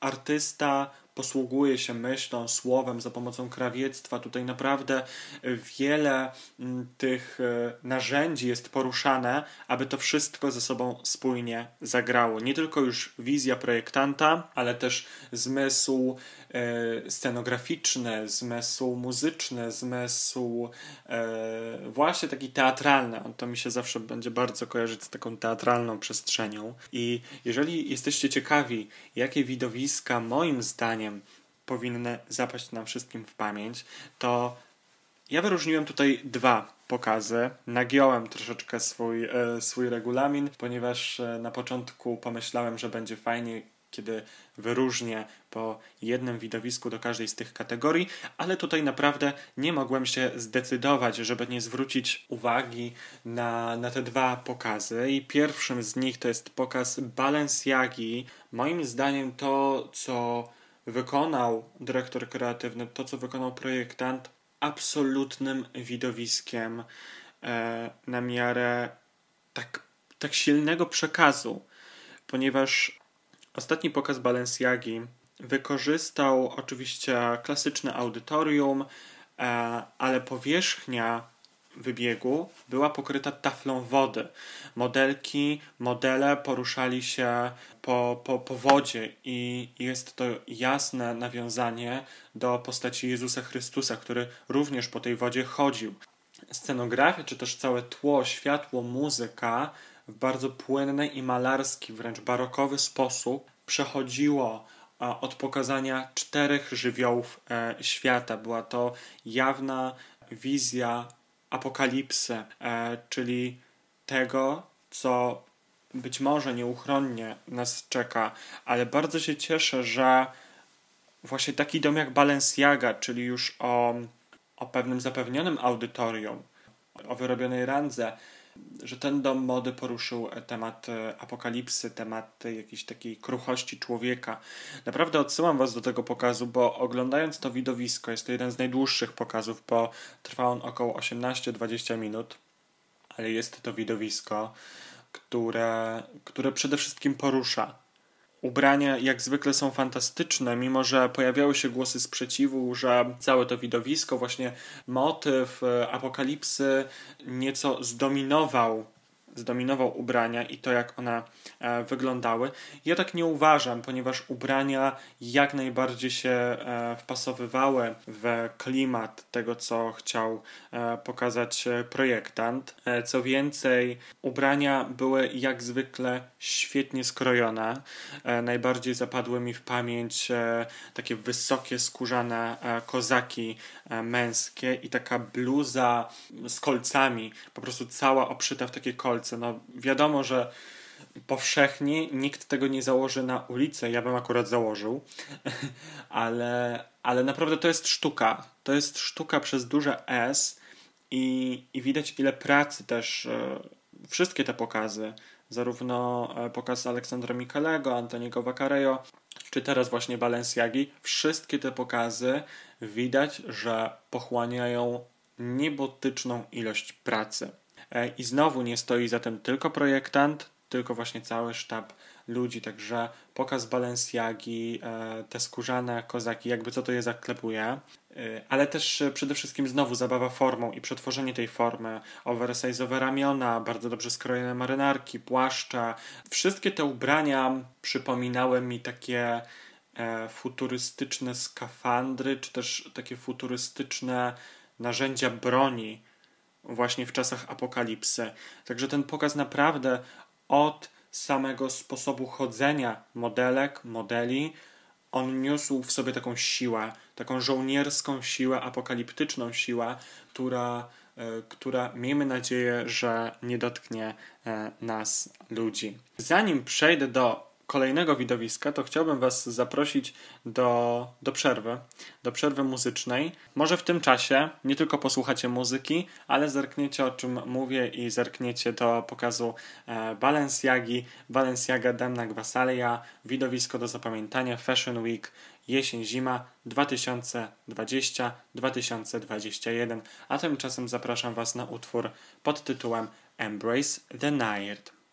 artysta posługuje się myślą, słowem, za pomocą krawiectwa. Tutaj naprawdę wiele mm, tych e, narzędzi jest poruszane, aby to wszystko ze sobą spójnie zagrało. Nie tylko już wizja projektanta, ale też zmysł e, scenograficzny, zmysł muzyczny, zmysł e, właśnie taki teatralny. To mi się zawsze będzie bardzo kojarzyć z taką teatralną przestrzenią. I jeżeli jesteście ciekawi, jakie widowiska moim zdaniem powinny zapaść nam wszystkim w pamięć, to ja wyróżniłem tutaj dwa pokazy. Nagiąłem troszeczkę swój, e, swój regulamin, ponieważ na początku pomyślałem, że będzie fajnie kiedy wyróżnię po jednym widowisku do każdej z tych kategorii, ale tutaj naprawdę nie mogłem się zdecydować, żeby nie zwrócić uwagi na, na te dwa pokazy. I pierwszym z nich to jest pokaz Balenciagi. Moim zdaniem to, co wykonał dyrektor kreatywny, to, co wykonał projektant, absolutnym widowiskiem e, na miarę tak, tak silnego przekazu, ponieważ ostatni pokaz Balenciagi wykorzystał oczywiście klasyczne audytorium, e, ale powierzchnia wybiegu była pokryta taflą wody. Modelki, modele poruszali się po, po, po wodzie i jest to jasne nawiązanie do postaci Jezusa Chrystusa, który również po tej wodzie chodził. Scenografia, czy też całe tło, światło, muzyka w bardzo płynny i malarski, wręcz barokowy sposób przechodziło a, od pokazania czterech żywiołów e, świata. Była to jawna wizja apokalipsy, e, czyli tego, co być może nieuchronnie nas czeka, ale bardzo się cieszę, że właśnie taki dom jak Balenciaga, czyli już o, o pewnym zapewnionym audytorium, o wyrobionej randze, że ten dom mody poruszył temat e, apokalipsy, temat jakiejś takiej kruchości człowieka. Naprawdę odsyłam Was do tego pokazu, bo oglądając to widowisko, jest to jeden z najdłuższych pokazów, bo trwa on około 18-20 minut, ale jest to widowisko, które, które przede wszystkim porusza. Ubrania jak zwykle są fantastyczne, mimo że pojawiały się głosy sprzeciwu, że całe to widowisko, właśnie motyw e, apokalipsy nieco zdominował zdominował ubrania i to, jak one e, wyglądały. Ja tak nie uważam, ponieważ ubrania jak najbardziej się e, wpasowywały w klimat tego, co chciał e, pokazać projektant. Co więcej, ubrania były jak zwykle świetnie skrojone. Najbardziej zapadły mi w pamięć takie wysokie, skórzane kozaki męskie i taka bluza z kolcami, po prostu cała obszyta w takie kolce. No wiadomo, że powszechnie nikt tego nie założy na ulicę. Ja bym akurat założył, ale, ale naprawdę to jest sztuka. To jest sztuka przez duże S i, i widać ile pracy też e, wszystkie te pokazy, zarówno e, pokaz Aleksandra Michalego, Antoniego Vaccareo, czy teraz właśnie Balenciagi, wszystkie te pokazy widać, że pochłaniają niebotyczną ilość pracy. E, I znowu nie stoi za tym tylko projektant, tylko właśnie cały sztab ludzi, także pokaz Balenciagi, e, te skórzane kozaki, jakby co to je zaklepuje, e, ale też przede wszystkim znowu zabawa formą i przetworzenie tej formy, oversize'owe ramiona, bardzo dobrze skrojone marynarki, płaszcze, wszystkie te ubrania przypominały mi takie futurystyczne skafandry, czy też takie futurystyczne narzędzia broni, właśnie w czasach apokalipsy. Także ten pokaz naprawdę od samego sposobu chodzenia modelek, modeli, on niósł w sobie taką siłę, taką żołnierską siłę, apokaliptyczną siłę, która, e, która miejmy nadzieję, że nie dotknie e, nas, ludzi. Zanim przejdę do kolejnego widowiska, to chciałbym Was zaprosić do, do przerwy, do przerwy muzycznej. Może w tym czasie nie tylko posłuchacie muzyki, ale zerkniecie o czym mówię i zerkniecie do pokazu e, Balenciagi, Balenciaga Demna Gvasalia, widowisko do zapamiętania Fashion Week jesień-zima 2020-2021. A tymczasem zapraszam Was na utwór pod tytułem Embrace the Night.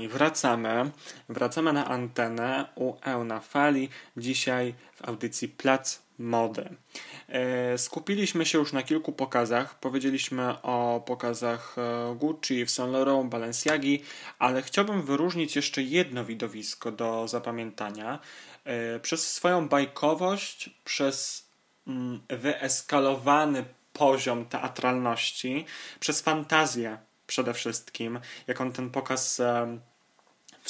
Kochani, wracamy. Wracamy na antenę u E na fali. Dzisiaj w audycji Plac Mody. E, Skupiliśmy się już na kilku pokazach. Powiedzieliśmy o pokazach e, Gucci, Saint Laurent, Balenciagi, ale chciałbym wyróżnić jeszcze jedno widowisko do zapamiętania. E, Przez swoją bajkowość, przez mm, wyeskalowany poziom teatralności, przez fantazję przede wszystkim, jaką ten pokaz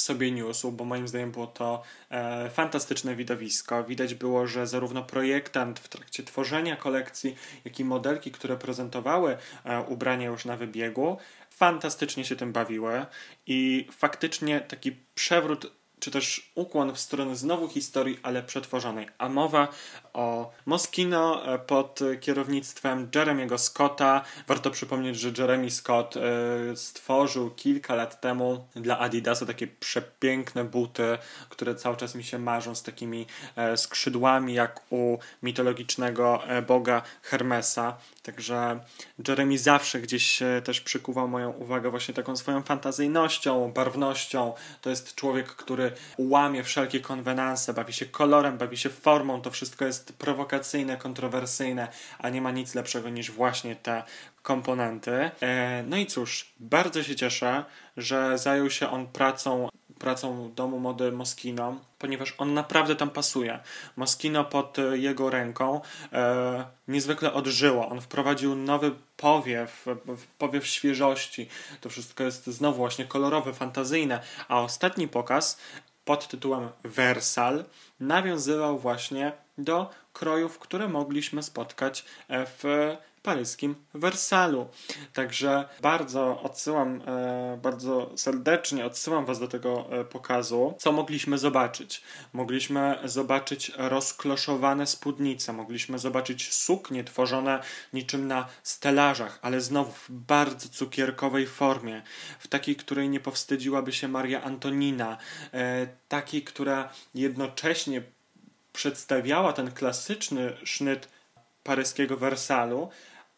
sobie niósł, bo moim zdaniem było to e, fantastyczne widowisko. Widać było, że zarówno projektant w trakcie tworzenia kolekcji, jak i modelki, które prezentowały e, ubrania już na wybiegu, fantastycznie się tym bawiły i faktycznie taki przewrót czy też ukłon w stronę znowu historii, ale przetworzonej. A mowa o Moschino e, pod kierownictwem Jeremiego Scotta. Warto przypomnieć, że Jeremy Scott e, stworzył kilka lat temu dla Adidasa takie przepiękne buty, które cały czas mi się marzą z takimi e, skrzydłami, jak u mitologicznego boga Hermesa. Także Jeremy zawsze gdzieś e, też przykuwał moją uwagę właśnie taką swoją fantazyjnością, barwnością. To jest człowiek, który łamie wszelkie konwenanse, bawi się kolorem, bawi się formą. To wszystko jest prowokacyjne, kontrowersyjne, a nie ma nic lepszego niż właśnie te komponenty. E, No i cóż, bardzo się cieszę, że zajął się on pracą pracą domu mody Moschino, ponieważ on naprawdę tam pasuje. Moschino pod e, jego ręką e, niezwykle odżyło. On wprowadził nowy powiew, w- powiew świeżości. To wszystko jest znowu właśnie kolorowe, fantazyjne. A ostatni pokaz pod tytułem Wersal nawiązywał właśnie do krojów, które mogliśmy spotkać e, w paryskim Wersalu. Także bardzo odsyłam, e, bardzo serdecznie odsyłam Was do tego e, pokazu. Co mogliśmy zobaczyć? Mogliśmy zobaczyć rozkloszowane spódnice, mogliśmy zobaczyć suknie tworzone niczym na stelażach, ale znowu w bardzo cukierkowej formie, w takiej, której nie powstydziłaby się Maria Antonina, e, takiej, która jednocześnie przedstawiała ten klasyczny sznyt paryskiego Wersalu,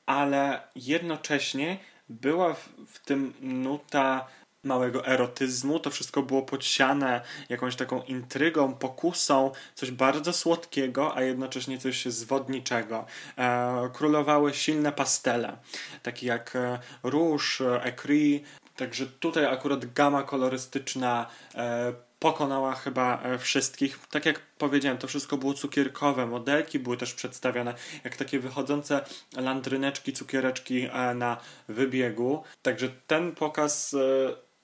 ale jednocześnie była w, w tym nuta małego erotyzmu. To wszystko było podsiane jakąś taką intrygą, pokusą, coś bardzo słodkiego, a jednocześnie coś zwodniczego. E, królowały silne pastele, takie jak e, róż, e, ecri. Także tutaj akurat gama kolorystyczna e, pokonała chyba e, wszystkich. Tak jak powiedziałem, to wszystko było cukierkowe. Modelki były też przedstawione jak takie wychodzące landryneczki, cukiereczki e, na wybiegu. Także ten pokaz e,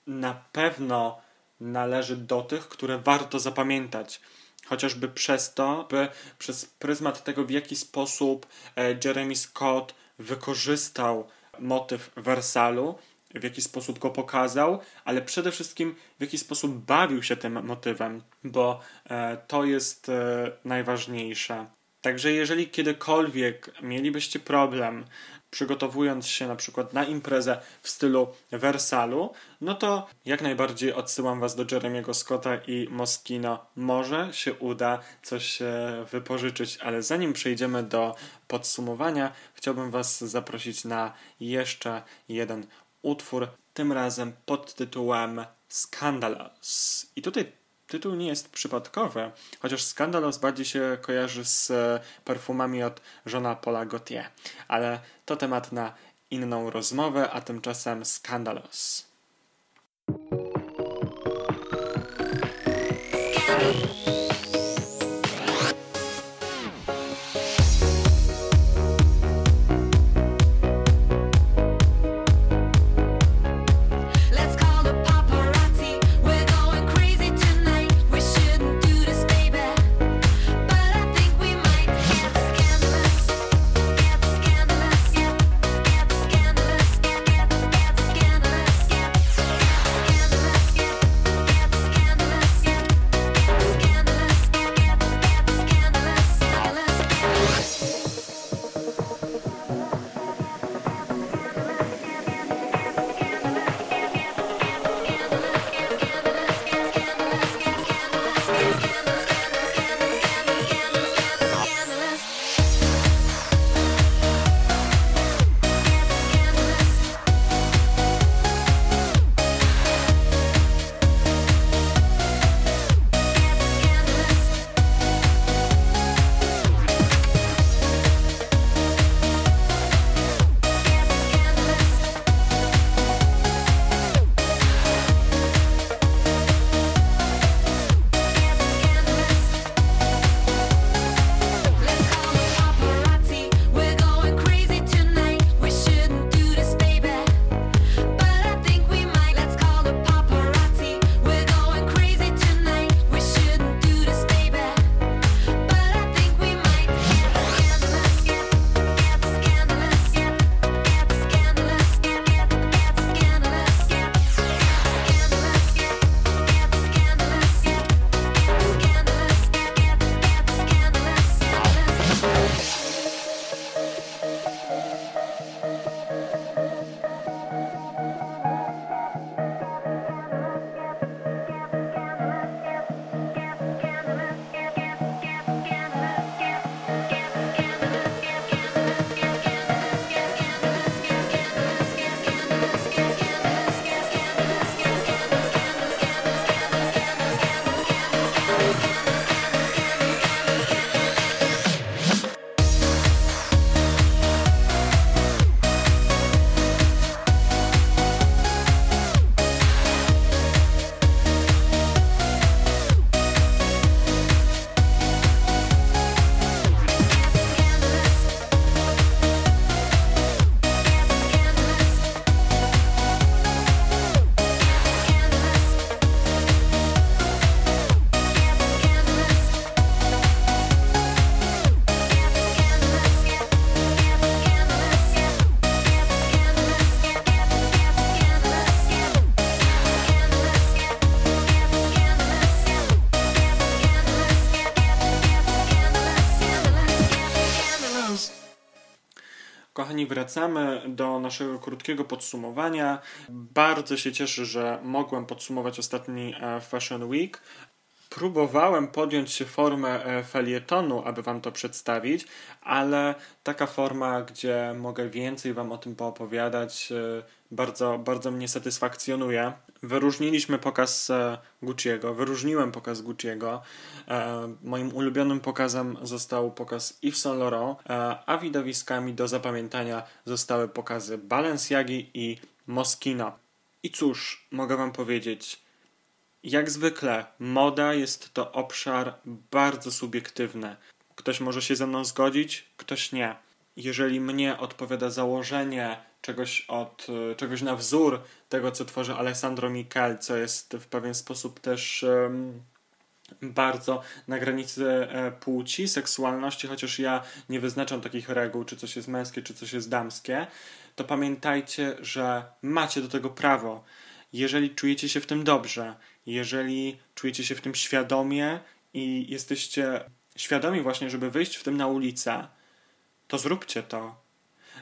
na pewno należy do tych, które warto zapamiętać. Chociażby przez to, by przez pryzmat tego, w jaki sposób Jeremy Scott wykorzystał motyw Wersalu, w jaki sposób go pokazał, ale przede wszystkim w jaki sposób bawił się tym motywem, bo e, to jest e, najważniejsze. Także jeżeli kiedykolwiek mielibyście problem przygotowując się na przykład na imprezę w stylu Wersalu, no to jak najbardziej odsyłam Was do Jeremiego Scotta i Moschino. Może się uda coś e, wypożyczyć, ale zanim przejdziemy do podsumowania, chciałbym Was zaprosić na jeszcze jeden utwór, tym razem pod tytułem Scandalous. I tutaj tytuł nie jest przypadkowy, chociaż Scandalous bardziej się kojarzy z e, perfumami od żona Paula Gaultier, ale to temat na inną rozmowę, a tymczasem Scandalous. Kochani, wracamy do naszego krótkiego podsumowania. Bardzo się cieszę, że mogłem podsumować ostatni e, Fashion Week. Próbowałem podjąć się formę e, felietonu, aby Wam to przedstawić, ale taka forma, gdzie mogę więcej Wam o tym poopowiadać, e, bardzo, bardzo mnie satysfakcjonuje. Wyróżniliśmy pokaz e, Gucci'ego, wyróżniłem pokaz Gucci'ego. E, Moim ulubionym pokazem został pokaz Yves Saint Laurent, e, a widowiskami do zapamiętania zostały pokazy Balenciagi i Moschino. I cóż, mogę Wam powiedzieć, jak zwykle, moda jest to obszar bardzo subiektywny. Ktoś może się ze mną zgodzić, ktoś nie. Jeżeli mnie odpowiada założenie czegoś, od, e, czegoś na wzór tego, co tworzy Alessandro Michel, co jest w pewien sposób też bardzo na granicy e, płci, seksualności, chociaż ja nie wyznaczam takich reguł, czy coś jest męskie, czy coś jest damskie, to pamiętajcie, że macie do tego prawo. Jeżeli czujecie się w tym dobrze, jeżeli czujecie się w tym świadomie i jesteście świadomi właśnie, żeby wyjść w tym na ulicę, to zróbcie to.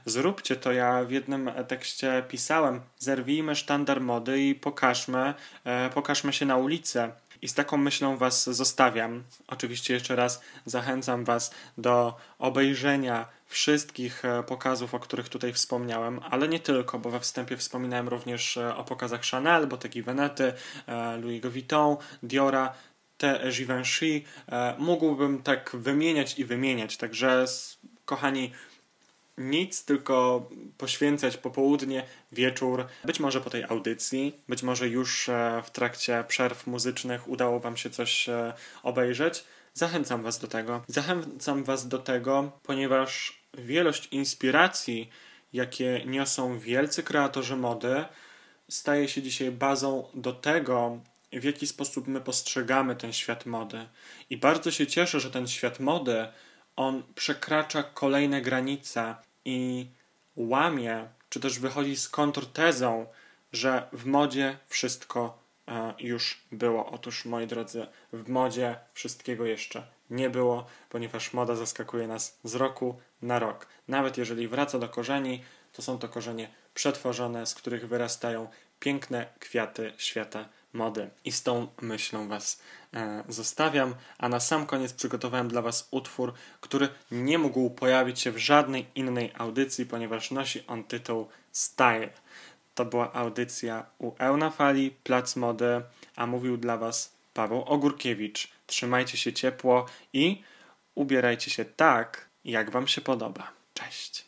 Zróbcie to. Ja w jednym tekście pisałem: zerwijmy sztandar mody i pokażmy, e, pokażmy się na ulicę. I z taką myślą Was zostawiam. Oczywiście jeszcze raz zachęcam Was do obejrzenia wszystkich e, pokazów, o których tutaj wspomniałem, ale nie tylko, bo we wstępie wspominałem również e, o pokazach Chanel, Bottegi Venety, e, Louis Vuitton, Diora, te Givenchy. E, Mógłbym tak wymieniać i wymieniać, także kochani, nic, tylko poświęcać popołudnie, wieczór, być może po tej audycji, być może już e, w trakcie przerw muzycznych udało Wam się coś e, obejrzeć. Zachęcam Was do tego. Zachęcam Was do tego, ponieważ wielość inspiracji, jakie niosą wielcy kreatorzy mody, staje się dzisiaj bazą do tego, w jaki sposób my postrzegamy ten świat mody. I bardzo się cieszę, że ten świat mody on przekracza kolejne granice i łamie, czy też wychodzi z kontrtezą, że w modzie wszystko e, już było. Otóż, moi drodzy, w modzie wszystkiego jeszcze nie było, ponieważ moda zaskakuje nas z roku na rok. Nawet jeżeli wraca do korzeni, to są to korzenie przetworzone, z których wyrastają piękne kwiaty świata mody. I z tą myślą Was e, zostawiam. A na sam koniec przygotowałem dla Was utwór, który nie mógł pojawić się w żadnej innej audycji, ponieważ nosi on tytuł Style. To była audycja u Eunafali, Plac Mody, a mówił dla Was Paweł Ogórkiewicz. Trzymajcie się ciepło i ubierajcie się tak, jak Wam się podoba. Cześć.